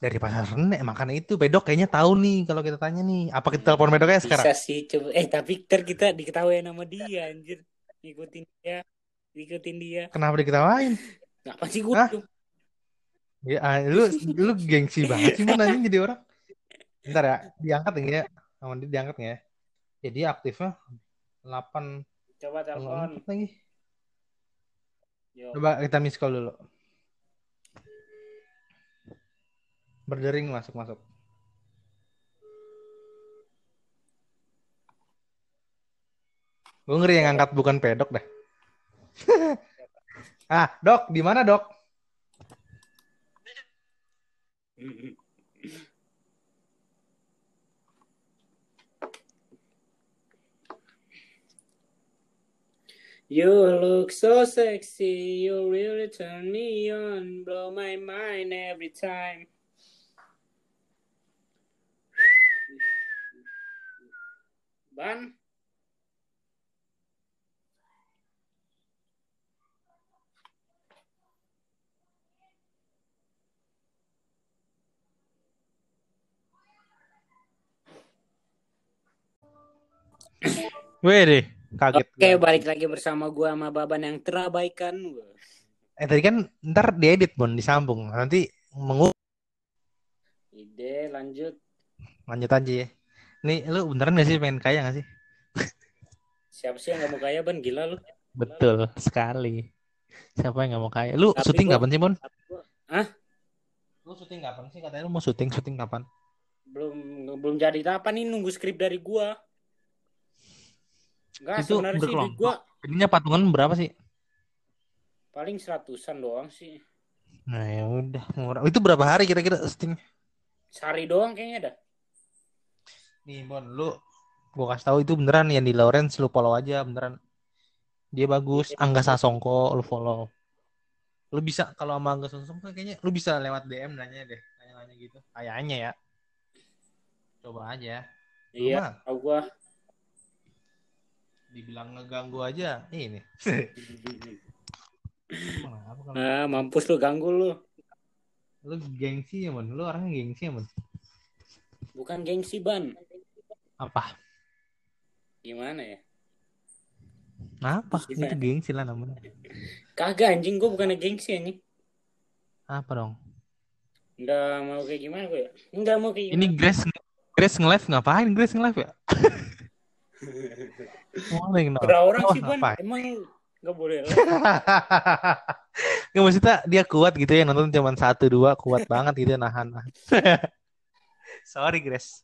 dari pasar Senen makanya itu pedok kayaknya tahu nih kalau kita tanya nih apa kita telepon pedoknya sekarang Bisa sih coba. Eh tapi ntar kita diketahui nama dia anjir. Ngikutin dia. Ngikutin dia. kenapa diketawain Ngapa sih Hah? gue? ya ah, lu lu gengsi banget sih mana jadi orang Bentar ya diangkat enggak ya sama dia diangkat nggak ya jadi aktifnya 8 Coba telepon. lagi Yo. Coba kita miss call dulu. Berdering masuk masuk. Gue ngeri yang angkat bukan pedok dah. ah, dok, di mana dok? You look so sexy, you really turn me on, blow my mind every time. Ban, Weh deh, kaget. oke gua. balik lagi bersama gua sama Baban yang terabaikan. Eh tadi kan ntar diedit Bon, disambung. Nanti mengu Ide lanjut. lanjut aja ya. Nih lu beneran gak sih pengen kaya gak sih? Siapa sih yang gak mau kaya ban gila lu? Betul sekali. Siapa yang gak mau kaya? Lu Tapi syuting gua- kapan sih Bon? Hah? Lu syuting kapan sih? Katanya lu mau syuting syuting kapan? Belum belum jadi apa nih nunggu skrip dari gua. Enggak Itu sebenarnya sih duit gua Jadinya patungan berapa sih? paling seratusan doang sih. Nah ya udah murah. Itu berapa hari kira-kira syuting? Sehari doang kayaknya dah. Nih Bon, lu gua kasih tahu itu beneran yang di Lawrence lu follow aja beneran. Dia bagus. Angga Sasongko lu follow. Lu bisa kalau sama Angga Sasongko kayaknya lu bisa lewat DM nanya deh, nanya-nanya gitu. Kayaknya ya. Coba aja. Iya, tahu gua. Dibilang ngeganggu aja ini. Nah, mampus lu ganggu lu. lu gengsi ya, Mon? Lu orangnya gengsi ya, Mon? Bukan gengsi ban. Apa? Gimana ya? Apa? Gimana? Itu gengsi lah namanya. Kagak anjing gua bukan gengsi anjing. Apa dong? Enggak mau kayak gimana gua ya? Enggak mau kayak Ini gimana. Grace Grace nge-live ngapain Grace nge-live ya? Morning no. Berapa orang Oh, sih ngapain? Emang enggak boleh. Nggak maksudnya dia kuat gitu ya nonton cuma satu dua kuat banget gitu nahan. Sorry Grace.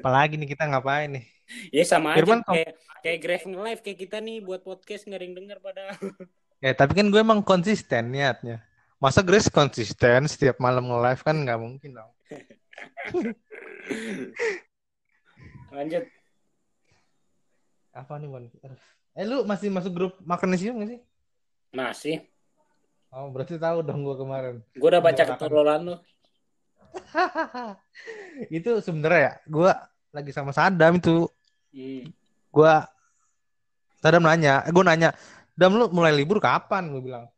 Apalagi nih kita ngapain nih? Ya sama Firman, aja kayak kayak Grave nge-live kayak kita nih buat podcast nggak ada yang denger pada. Ya tapi kan gue emang konsisten niatnya. Masa Grace konsisten setiap malam nge-live kan nggak mungkin dong. Lanjut. Apa nih? Aduh. Eh lu masih masuk grup magnesium gak sih? Masih. Oh berarti tahu dong gue kemarin. Gua udah baca Gua ketololan lu. itu sebenarnya ya gue lagi sama Sadam itu Hmm. gue Sadam nanya eh, gue nanya Dam lu mulai libur kapan gue bilang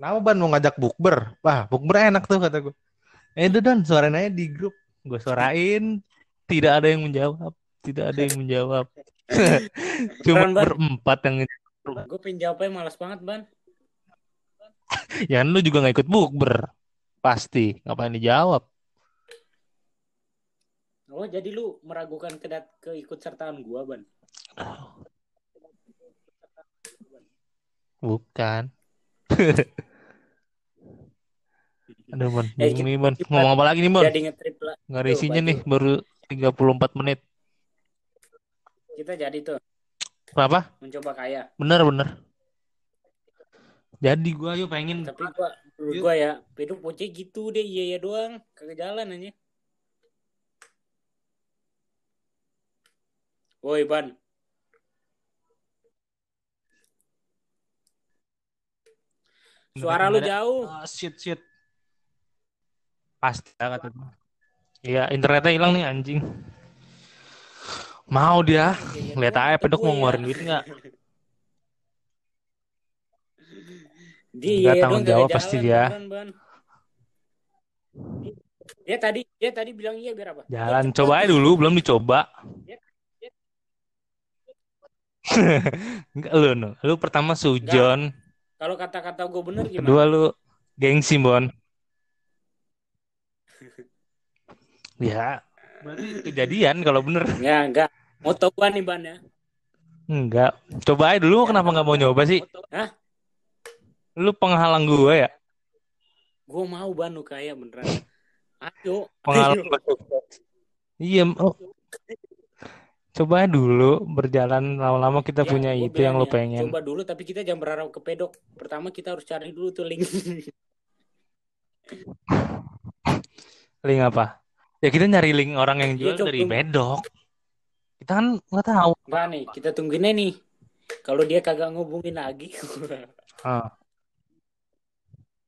Kenapa ban mau ngajak bukber wah bukber enak tuh kata gue eh itu dan suarain aja di grup gue suarain tidak ada yang menjawab tidak ada yang menjawab cuma Ban. berempat yang Gue pengen jawabnya malas banget ban. ya lu juga nggak ikut bukber pasti ngapain dijawab Oh jadi lu meragukan kedat keikutsertaan gua ban. bukan Aduh, Bon. Eh, nih, kita- Ngomong apa lagi nih, Bon? Jadi ngetrip lah. Nggak ada isinya nih, baru 34 menit. Kita jadi tuh Apa? mencoba kaya. Bener, bener. Jadi gua yuk pengen Tapi gua gua ya, peduk pocek gitu deh iya ya doang, kagak jalan aja. Woi ban, suara lu jauh. Ah, shit, shit. Pasti ya, kata. Iya, internetnya hilang nih anjing. Mau dia. Lihat aja pedok mau ya. ngeluarin duit nggak? Dia tanggung jawab pasti dia. Ban, ban. Dia tadi dia tadi bilang iya biar apa? Jalan, Biar coba aja dulu, belum dicoba. Enggak lu, no. Lu pertama sujon, Kalau kata-kata gue bener gimana? kedua lu gengsi, Bon. Ya, berarti kejadian kalau bener. Ya enggak. Moto gua nih ban ya. Enggak. Coba aja dulu kenapa nggak mau nyoba sih? Hah? Lu penghalang gue ya? Gue mau ban lu kaya beneran. Ayo. Penghalang. Iya, oh. Coba dulu berjalan lama-lama kita Ya, punya gua itu yang ya, pengen. Coba dulu tapi kita jangan berharap ke pedok. Pertama kita harus cari dulu tuh link. Link apa? Ya kita nyari link orang yang Iya, jual dari bedok. Kita kan nggak tahu. Enggak nih, kita tungguin nih. Kalau dia kagak ngubungin lagi. Ah.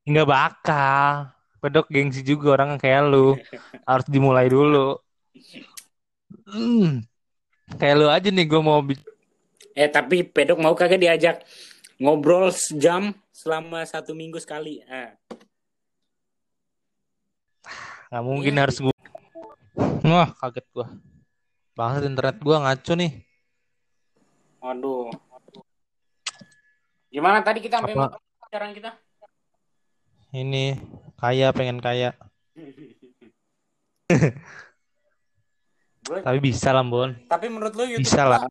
Nggak bakal. Pedok gengsi juga orang kayak lu. Harus dimulai dulu. Hmm. Kayak lu aja nih gue mau eh tapi pedok mau kagak diajak ngobrol sejam selama satu minggu sekali. Ah. nggak mungkin Iya. harus gue. Wah kaget gua. Banget internet gua ngaco nih. Waduh. Gimana tadi kita sampai pacaran kita? Ini kaya pengen kaya. Gua- Tapi bisa lah Bon. tapi menurut lu YouTube Bisa lah.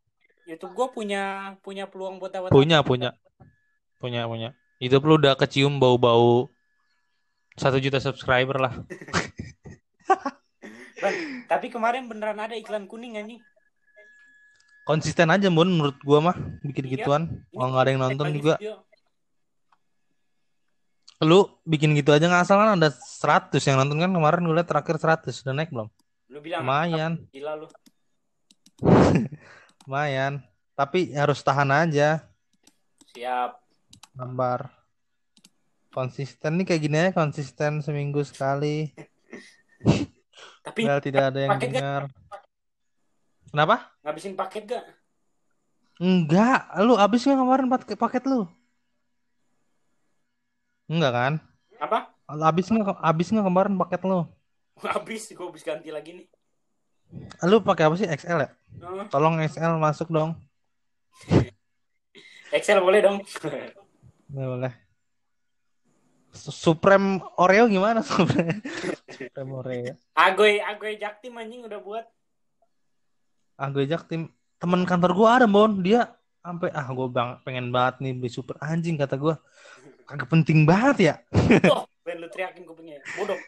YouTube gua punya punya peluang buat dapat Punya punya. Punya punya. Itu lu udah kecium bau-bau satu juta subscriber lah. Tapi kemarin beneran ada iklan kuning anjing. Konsisten aja Bon menurut gua mah bikin Iya. gituan. Kalau nggak ada yang nonton juga. video. Lu bikin gitu aja ngasal kan ada 100 yang nonton kan kemarin gue liat terakhir 100 udah naik belum? Lu bilang Lumayan, gila lu. lumayan. Tapi harus tahan aja, Siap. gambar. Konsisten nih kayak gini aja konsisten seminggu sekali. Tapi tidak ada yang paket gak? dengar. Kenapa? ngabisin paket gak? Enggak, lu habis nggak kemarin paket paket lu? Enggak kan? Apa? Habis nggak habis nggak kemarin paket lu? Habis, gue habis ganti lagi nih. Lu pakai apa sih XL ya? Oh, Tolong XL masuk dong. Excel boleh dong. Boleh, boleh. Su- Supreme Oreo gimana Supreme? Supreme Oreo. Agoy, Agoy Jaktim anjing udah buat. Ah gue ajak tim teman kantor gua ada Bon, dia sampai ah gue bang pengen banget nih beli super anjing kata gua. Kagak penting banget ya. Oh, ben lu teriakin kupingnya. Bodoh.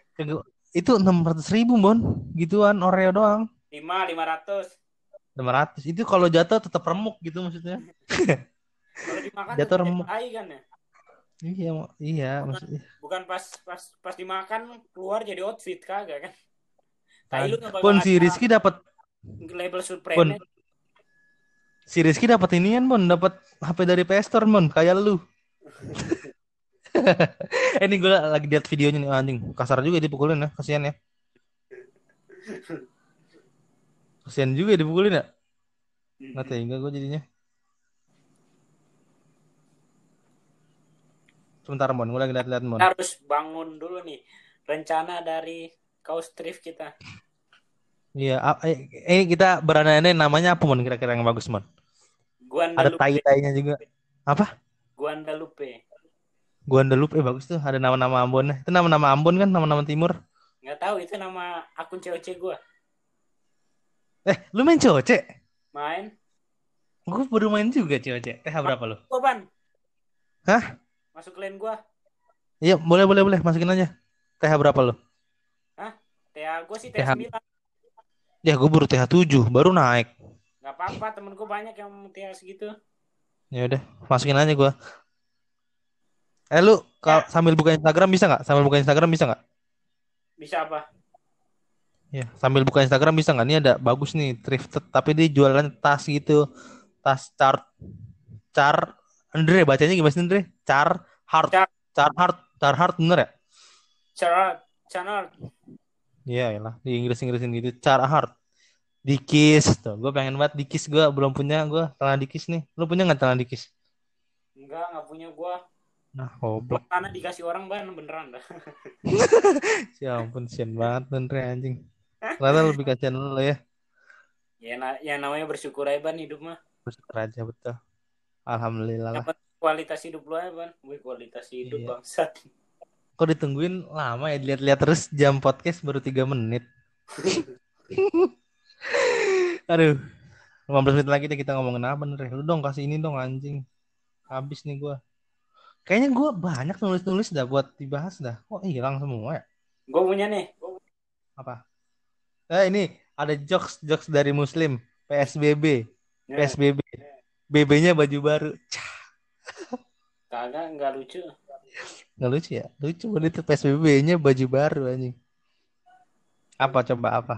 Itu enam ratus ribu Bon, gituan Oreo doang. 5, 500. 600 itu kalau jatuh tetap remuk gitu maksudnya. Kalau dimakan Jatuh tuh remuk. tai kan ya. Iya, iya maksudnya. Bukan pas pas pas dimakan keluar jadi outfit kagak kan. Tai lu Bon si Rizky dapat label. Supreme. Si Rizky dapat inian Bon, dapat HP dari PS Store Bon, kayak lu. eh, ini gue lagi lihat videonya nih anjing. Kasar juga dipukulin ya, kasihan ya. Kasihan juga dipukulin ya. Nggak tega gue jadinya. Sebentar Mon, gue lagi lihat-lihat Mon. Kita harus bangun dulu nih rencana dari kaos thrift kita. Iya, eh, eh, kita berandai namanya apa Mon kira-kira yang bagus Mon? Ada Guandalupe. tai-tainya juga. Apa? Guandalupe. Guandalupe eh bagus tuh, ada nama-nama Ambonnya. Itu nama-nama Ambon kan, nama-nama timur. Nggak tahu itu nama akun cewek gua. Eh, lu main coce? Main. Gue baru main juga coce. TH berapa lu? Gua ban. Hah? Masuk lane gua. Iya, boleh boleh boleh, masukin aja. TH berapa lu? TA gua sih TH. TA 9. Ya, gue baru TH 7, baru naik. Nggak apa-apa, temen gua banyak yang TA segitu. Ya udah, masukin aja gua. Eh lu kalau sambil buka Instagram bisa nggak? Sambil buka Instagram bisa nggak? Bisa apa? Ya, sambil buka Instagram bisa nggak? Ini ada bagus nih, thrifted tapi dia jualan tas gitu. Tas chart char Andre bacanya gimana sih Andre? Char hard. Char. Char hard, char hard bener ya? Cara channel. Iya lah di Inggris Inggrisin gitu cara hard dikis tuh gue pengen banget dikis gue belum punya gue celana dikis nih lu punya nggak celana dikis Enggak, nggak punya gua. nah goblok Karena dikasih orang ban beneran dah. ya ampun sian banget bener anjing ternyata lebih kasihan lu ya Ya, na yang namanya bersyukur aja ban hidup mah. bersyukur aja betul alhamdulillah lah. Kualitas hidup lu aja ban. Wih, kualitas hidup Iya. bangsat. kok ditungguin lama ya? Dilihat-lihat terus jam podcast baru tiga menit. Aduh. 15 menit lagi deh kita ngomongin apa nih lu dong kasih ini dong anjing. Habis nih gua. Kayaknya gua banyak nulis-nulis dah buat dibahas dah. Kok hilang semua ya? Gua punya nih. apa? Eh ini ada jokes jokes dari muslim. PSBB Ya, PSBB BB-nya baju baru Cah, Kagak, nggak lucu. nggak lucu ya lucu banget itu PSBB-nya baju baru anjing apa coba apa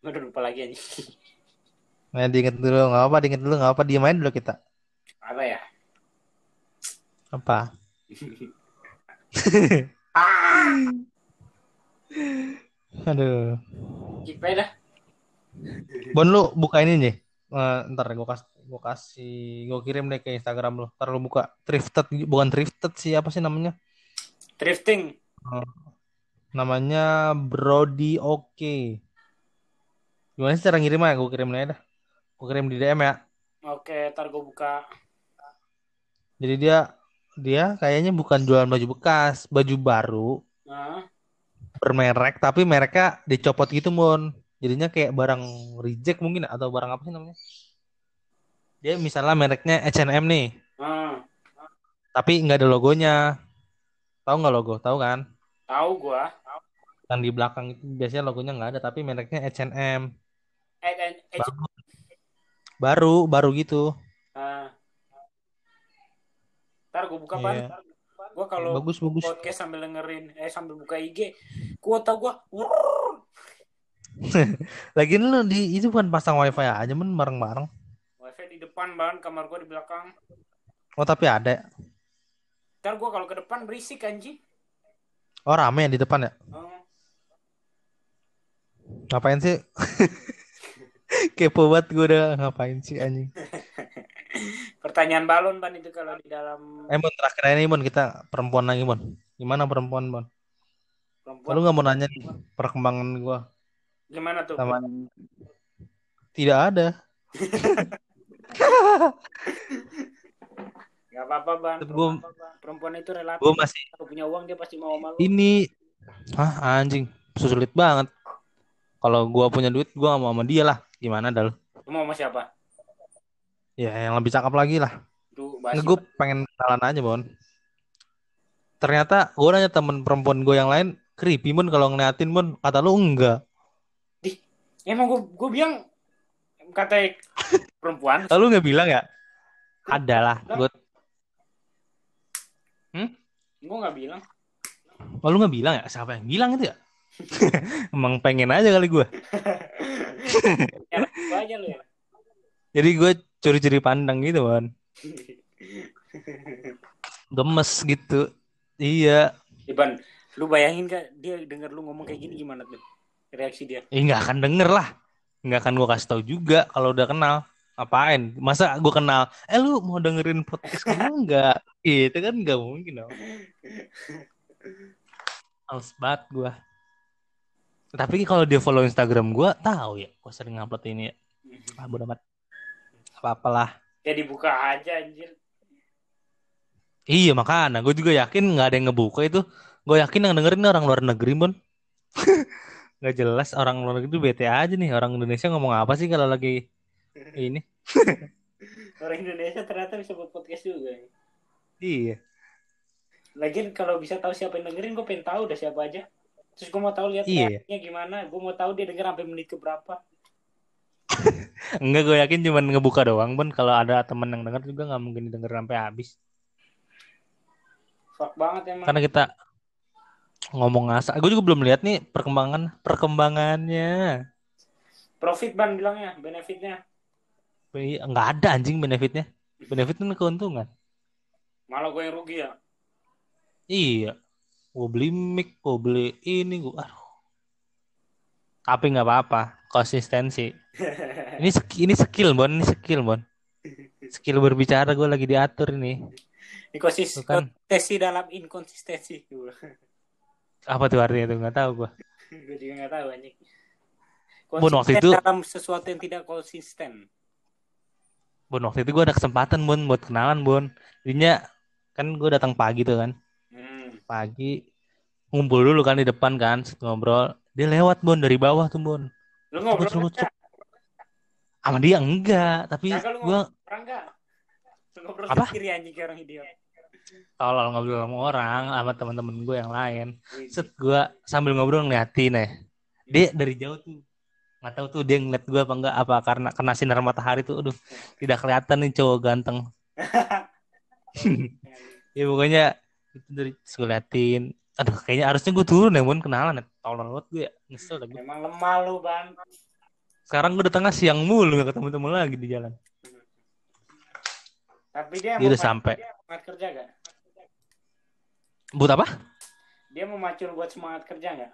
Udah lupa lagi anjing. Nah, diinget dulu nggak apa diinget dulu nggak apa dimain dulu kita apa ya? Apa? Ah, Aduh. Kipe dah. Bon lu buka ini nih. Eh, ntar gue kasih gue kasih gue kirim deh ke Instagram lu. Ntar lu buka thrifted bukan thrifted sih apa sih namanya? Drifting. Namanya Brody Oke. Gimana sih cara ngirimnya? Gue kirim aja dah. Gue kirim di DM ya. Oke, ntar gue buka. Jadi dia dia kayaknya bukan jualan baju bekas, baju baru Nah, bermerek tapi mereknya dicopot gitu mon. Jadinya kayak barang reject mungkin atau barang apa sih namanya? Dia misalnya mereknya H&M nih, nah, tapi nggak ada logonya. Tahu nggak logo? Tahu kan? tahu gua. Yang di belakang itu biasanya logonya nggak ada tapi mereknya H&M. Eh, Baru, baru gitu. nah. Ntar gue buka pan. Iya. Gua kalau Bagus, bagus. podcast sambil dengerin, eh sambil buka IG, kuota gua. Lagian lu di itu bukan pasang wifi aja men bareng-bareng. Wifi di depan ban, kamar gua di belakang. Oh tapi ada. Ntar gua kalau ke depan berisik anjing. Oh rame di depan ya? Oh. Ngapain sih? Kepo banget gue udah ngapain sih anjing. Pertanyaan balon ban itu kalau di dalam Eh Mon terakhir ini Mon kita perempuan lagi Mon. Gimana perempuan Mon? perempuan Lu nggak mau nanya nih perkembangan gua gimana tuh? sama tidak ada. Gak apa-apa ban. Tapi gua Perempuan itu relatif. gua masih Kalau punya uang dia pasti mau malu. ini ah anjing sulit banget. Kalau gua punya duit gua nggak mau sama dia lah. Gimana dal? Lu mau sama siapa? Ya yang lebih cakep lagi lah. Nggak, gue pengen kenalan aja Bon. Ternyata gue nanya temen perempuan gue yang lain creepy Mon kalau ngeliatin Mon. Kata lu enggak. Emang gua gua bilang kata perempuan Lalu nggak bilang ya? Ada lah. Gue gua nggak bilang. Lalu nggak bilang ya? Siapa yang bilang itu ya? Emang pengen aja kali gue. Ya, gua aja lu ya. Jadi gue curi-curi pandang gitu Bon. Gemes gitu. Iya. Iban, lu bayangin gak dia denger lu ngomong kayak gini gimana tuh? Reaksi dia. Eh nggak akan denger lah. Nggak akan gue kasih tahu juga kalau udah kenal. Apain? Masa gue kenal? Eh lu mau dengerin podcast gue nggak? Itu kan nggak mungkin dong. Males banget gue. Tapi kalau dia follow Instagram gue, tahu ya. Gue sering ngupload ini ya. Ah, bodo amat. Apa-apalah. Ya dibuka aja anjir. Iya makanya. Gue juga yakin nggak ada yang ngebuka itu. Gue yakin yang dengerin orang luar negeri, Bon. Gak jelas orang luar negeri itu bete aja nih. Orang Indonesia ngomong apa sih kalau lagi ini? Orang Indonesia ternyata bisa buat podcast juga. Iya. Lagian kalau bisa tahu siapa yang dengerin, gue pengen tahu udah siapa aja. Terus gue mau tahu lihat Iya. gimana. Gue mau tahu dia denger sampai menit ke berapa. Enggak, gue yakin cuman ngebuka doang, Bon. Kalau ada temen yang denger juga nggak mungkin denger sampai habis. Fuck banget emang. Karena kita ngomong ngasal. Gue juga belum lihat nih perkembangan perkembangannya. Profit ban bilangnya, benefitnya. Iya, Nggak ada anjing benefitnya. Benefit itu keuntungan. Malah gue yang rugi ya. Iya. Gue beli mic, gue beli ini, gue aduh. Tapi nggak apa-apa, konsistensi. Ini ini skill, Bon, ini skill, Bon. Skill berbicara gue lagi diatur ini. Ini Bukan. konsistensi dalam inkonsistensi. Apa tuh artinya tuh nggak tahu gue. gue juga nggak tahu anjing. Bon, waktu itu- dalam sesuatu yang tidak konsisten. Bon, waktu itu gue ada kesempatan, Bon, buat kenalan, Bon. Jadinya kan gue datang pagi tuh kan. Hmm. Pagi ngumpul dulu kan di depan kan, ngobrol. Dia lewat, Bon, dari bawah tuh, Bon. Lu ngobrol? Sama dia enggak, tapi gue Orang nggak? Lu ngobrol Apa? sendiri anjing orang idiot. Tolol ngobrol sama orang, sama teman-teman gue yang lain. Set gue sambil ngobrol ngeliatin ya. Dia dari jauh tuh nggak tahu tuh dia ngeliat gue apa enggak apa karena kena sinar matahari tuh aduh tidak kelihatan nih cowok ganteng ya pokoknya itu dari gue liatin aduh kayaknya harusnya gue turun ya mun kenalan ya tolong banget gue ya nyesel dah gue. Emang lemah lu, Ban. sekarang gue datangnya siang mulu gak ketemu temu lagi di jalan Tapi dia, Dia udah sampai. semangat kerja gak? Buat apa? Dia mau macul buat semangat kerja gak?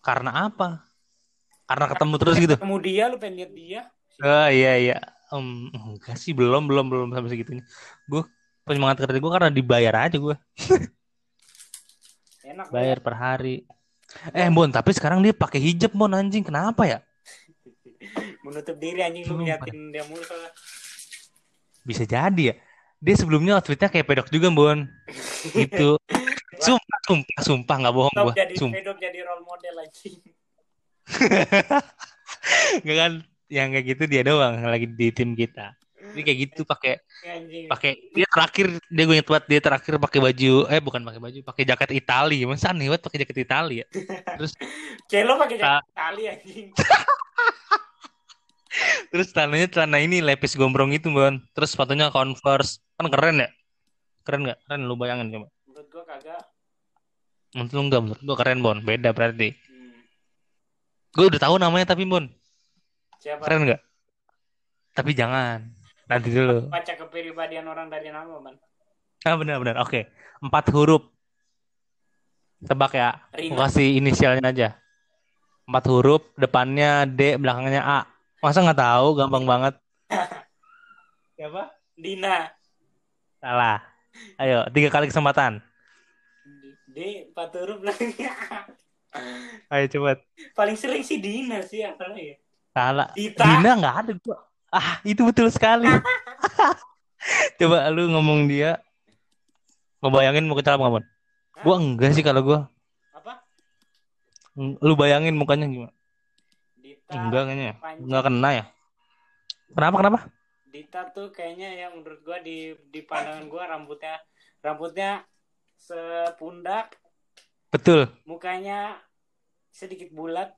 Karena apa? Karena ketemu terus gitu. Ketemu dia, lu pengen lihat dia. Oh iya iya. Em, enggak sih belum belum belum sampai segitunya. Gue penyemangat kerja gue karena dibayar aja gue. Enak Bayar per hari. Eh Bon, tapi sekarang dia pakai hijab Bon anjing. Kenapa ya? Menutup diri anjing lu ngeliatin dia mulu. Bisa jadi ya. Dia sebelumnya outfitnya kayak pedok juga Bon. Gitu. Sumpah, sumpah, sumpah nggak bohong gue. jadi Sumpah. pedok jadi role model anjing. Nggak kan yang kayak gitu dia doang lagi di tim kita. Dia kayak gitu pakai pakai dia terakhir dia gue inget banget dia terakhir pakai baju eh bukan pakai baju pakai jaket Itali masa aneh banget pakai jaket Itali ya terus Kayak lo pakai jaket tali anjing. Terus celananya celana ini lepis gombrong itu bon terus sepatunya Converse. Kan keren ya? Keren nggak? Keren lu bayangin coba. Menurut gua kagak. menurut lu enggak menurut gua keren bon. Beda berarti. Hmm. gue udah tahu namanya tapi bon. Siapa? keren nggak? Tapi jangan. Nanti dulu. Baca kepribadian orang dari nama, Man. ah benar-benar. Oke. Empat huruf. Tebak ya. Rina. Gua kasih inisialnya aja. Empat huruf. Depannya D belakangnya A masa nggak tahu gampang banget siapa Dina. salah ayo tiga kali kesempatan D empat huruf belakangnya. ayo cepet Paling sering sih Dina sih apa ya? salah Dita. Dina nggak ada gua ah itu betul sekali coba lu ngomong dia ngebayangin mau kecap nggak Mon? gua enggak sih kalau gua Apa? lu bayangin mukanya gimana. Enggak kayaknya ya. Panji. enggak kena ya. Kenapa kenapa? Dita tuh kayaknya yang menurut gua di di pandangan gua rambutnya rambutnya sepundak, betul. Mukanya sedikit bulat.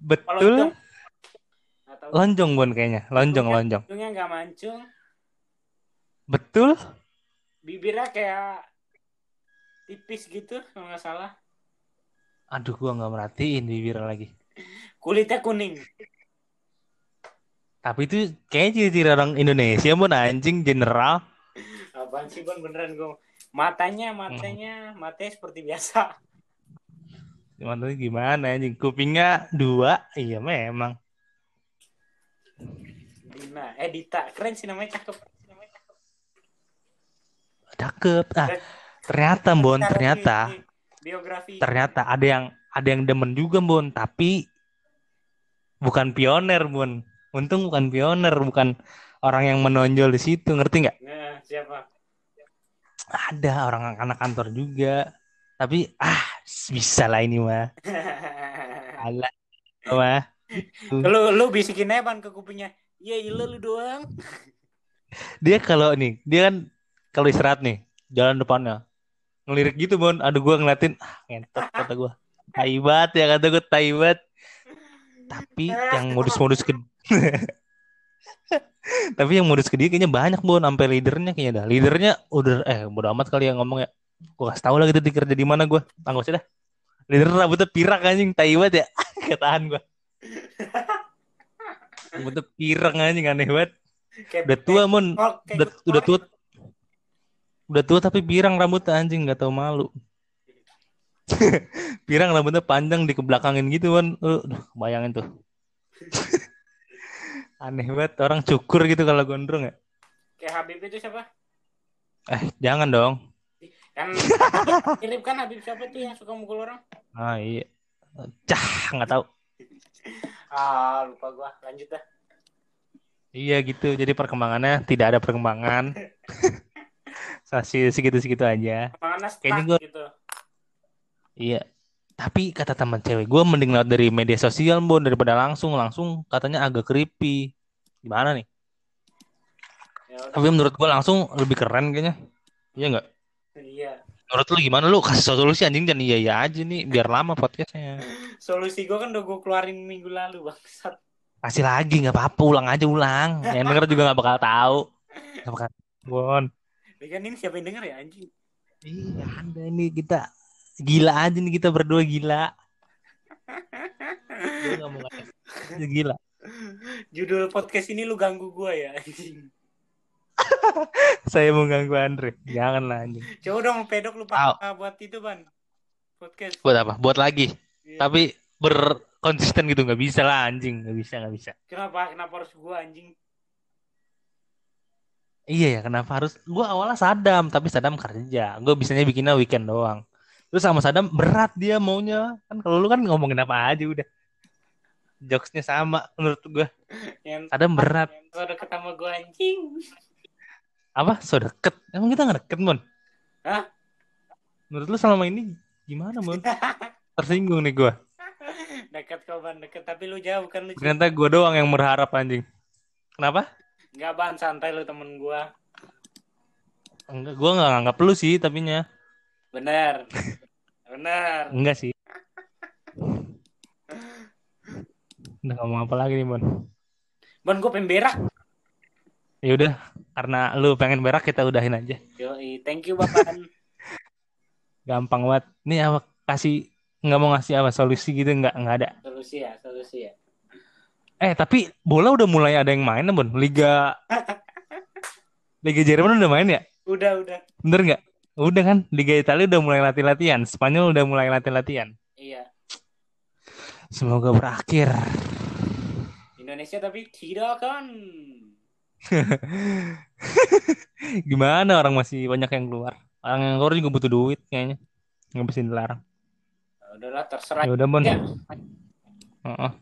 betul. Atau lonjong bon kayaknya. Lonjong lonjong. hidungnya nggak mancung, betul. Bibirnya kayak tipis gitu kalau nggak salah. aduh gua nggak merhatiin bibir lagi Kulitnya kuning. tapi itu kayaknya ciri-ciri orang Indonesia bon anjing general. Apaan sih Bon? Beneran gua matanya matanya matanya seperti biasa. Tuh gimana anjing? Kupingnya dua? Iya memang. Dina, eh Dita, keren sih namanya cakep. cakep. Ah ternyata bon ternyata. biografi. ternyata ada yang ada yang demen juga bon. Tapi bukan pioner bon untung bukan pioner bukan orang yang menonjol di situ ngerti nggak? Nah, siapa? ada orang anak kantor juga. Tapi ah bisa lah ini mah. Alah mah. Lu lu bisikin aja ke kupingnya. Iya, ilah lu doang. dia kalau nih dia kan kalau istirahat nih jalan depannya. Ngelirik gitu bon aduh gua ngeliatin ah ngentot kata gua. Taibat ya kata gua. Taibat tapi yang modus-modus ke tapi yang modus ke dia kayaknya banyak bon. Sampai leadernya kayaknya dah. Leadernya udah eh bodo amat kali yang ngomong ya gua kasih tahu lah gitu kerja di mana gua. Tangguh sih dah. Leader rambutnya pirak anjing. Taibat ya. Ketahan gua. Rambutnya pirang anjing. Aneh banget. Udah tua mon. udah gue udah tua. Udah tua tapi pirang rambutnya anjing. Nggak tahu malu pirang rambutnya panjang di kebelakangin gitu kan uh, bayangin tuh aneh banget orang cukur gitu kalau gondrong ya Kayak Habib itu siapa? eh jangan dong Kan mirip kan Habib siapa tuh yang suka mukul orang? ah iya cah nggak tahu Ah, lupa gua. Lanjut dah. iya gitu jadi perkembangannya tidak ada perkembangan segitu segitu aja Kayaknya gua- gitu. Iya tapi kata teman cewek gue mending lewat dari media sosial bon daripada langsung langsung katanya agak creepy gimana nih Ya. Tapi menurut gua langsung lebih keren kayaknya. Iya nggak? Iya. Menurut lu gimana lu? Kasih solusi anjing dan iya iya aja nih biar lama podcastnya. Solusi gua kan udah gua keluarin minggu lalu, bangsat. Kasih lagi nggak apa-apa ulang aja ulang. Yang denger juga nggak bakal tahu. Nggak bakal. Bon. Ini kan ini siapa yang denger ya anjing? Iya ada ini kita gila aja nih kita berdua gila. Gua mau. Gila. Judul podcast ini lu ganggu gua ya anjing. Saya mau ganggu Andre. Jangan lah anjing. Coba dong pedok lu pakai buat itu, Ban. Podcast. Buat apa? Buat lagi. Iya. Tapi berkonsisten gitu nggak bisa lah anjing. Nggak bisa, nggak bisa. Kenapa? Kenapa harus gua anjing? Iya ya, kenapa harus? Gue awalnya Sadam, tapi Sadam kerja. Gue bisanya bikinnya weekend doang. Terus sama Sadam berat dia maunya. Kan kalau lu kan ngomongin apa aja udah. Jokesnya sama menurut gue. Yang Sadam berat. Lu udah ketemu gua anjing. Apa? So deket. Emang kita nggak deket, Mon? Hah? Menurut lu selama ini gimana, Mon? Tersinggung nih gue. Dekat kau, Ban. Dekat. Tapi lu jauh kan lu. Ternyata gue doang yang berharap anjing. Kenapa? Enggak, Ban. Santai lu temen gua. Enggak, gue nggak nganggap lu sih, tapinya. Bener. Bener. Enggak sih. Udah ngomong apa lagi nih, Mon? Ban, gua pengen berak. Ya udah, karena lu pengen berak kita udahin aja. Yoi. Thank you, Bapak. Gampang banget. Nih apa kasih nggak mau ngasih apa solusi gitu nggak nggak ada. solusi ya, solusi ya. Eh tapi bola udah mulai ada yang main Bon. Liga Liga Jerman udah main ya? Udah, udah. Bener nggak? Udah kan. Liga Italia udah mulai latih-latihan. Spanyol udah mulai latih-latihan. Iya. Semoga berakhir. Indonesia tapi tidak kan. Gimana orang masih banyak yang keluar? Orang yang keluar juga butuh duit kayaknya. Nggak bisa dilarang. Ya udahlah terserah. Ya udah Bon. Ya. Heeh.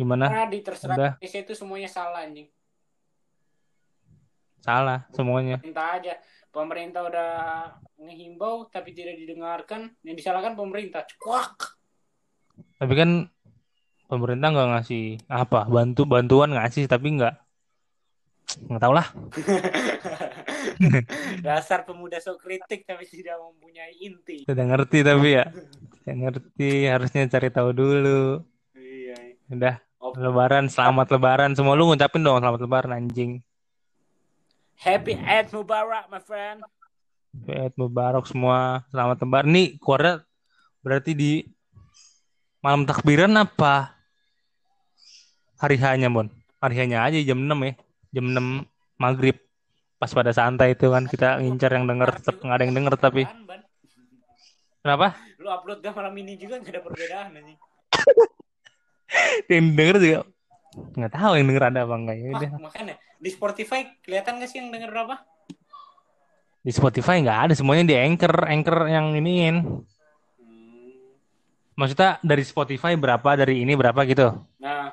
Gimana? Karena di terserah Udah. Indonesia itu semuanya salah anjing. Salah semuanya. Pemerintah aja. Pemerintah udah ngehimbau tapi tidak didengarkan. Yang disalahkan pemerintah. Cuak. Tapi kan pemerintah nggak ngasih apa bantu bantuan ngasih tapi nggak nggak tahu lah. Dasar pemuda sok kritik tapi tidak mempunyai inti. Sudah ngerti tapi ya. Saya ngerti harusnya cari tahu dulu. Iya. Udah Oh. lebaran selamat lebaran semua lu ngucapin dong selamat lebaran anjing. Happy Eid Mubarak, my friend. Eid Mubarak semua selamat lebaran. Nih keluarnya berarti di malam takbiran apa? Hari hanya Bon. Hari hanya aja jam 6 ya. Jam 6 maghrib. Pas pada santai itu kan kita ngincar yang denger tetap nggak ada yang denger tapi kenapa? Lu upload gak malam ini juga gak ada perbedaan anjing. Yang denger juga nggak tahu yang denger ada apa enggak ya udah. Ah, makanya di Spotify kelihatan gak sih yang denger berapa? Di Spotify nggak ada semuanya di Anchor, Anchor yang iniin. Hmm. Maksudnya dari Spotify berapa, dari ini berapa gitu. Nah,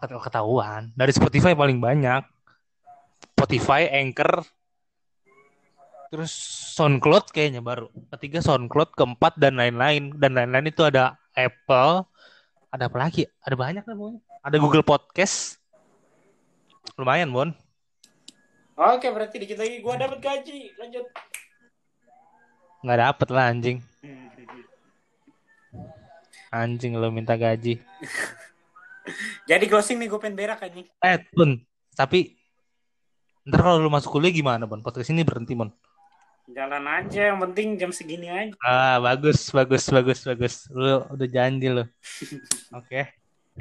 ket- ketahuan. Dari Spotify paling banyak. Spotify, Anchor, terus SoundCloud kayaknya baru. Ketiga SoundCloud, keempat dan lain-lain. Dan lain-lain itu ada Apple, ada apa lagi? Ada banyak lah pokoknya. Ada Google Podcast. Lumayan, Bon. oke berarti dikit lagi gua dapat gaji. Lanjut. Nggak dapet lah anjing. Anjing lo minta gaji. Jadi closing nih gue pengen berak anjing. Eh, Bon. Tapi ntar kalau lu masuk kuliah gimana, Bon? Podcast ini berhenti, Bon. Jalan aja yang penting jam segini aja. Ah, bagus, bagus, bagus, bagus. Lu udah janji lu. Oke.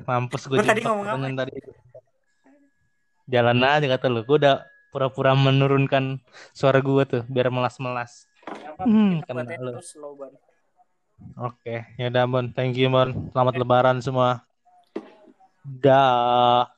Mampus gue tadi ngomong apa? tadi. Jalan aja kata lu. Gue udah pura-pura menurunkan suara gue tuh biar melas-melas. Hmm. Oke, ya udah Bon. Thank you Bon. Selamat lebaran semua. Dah.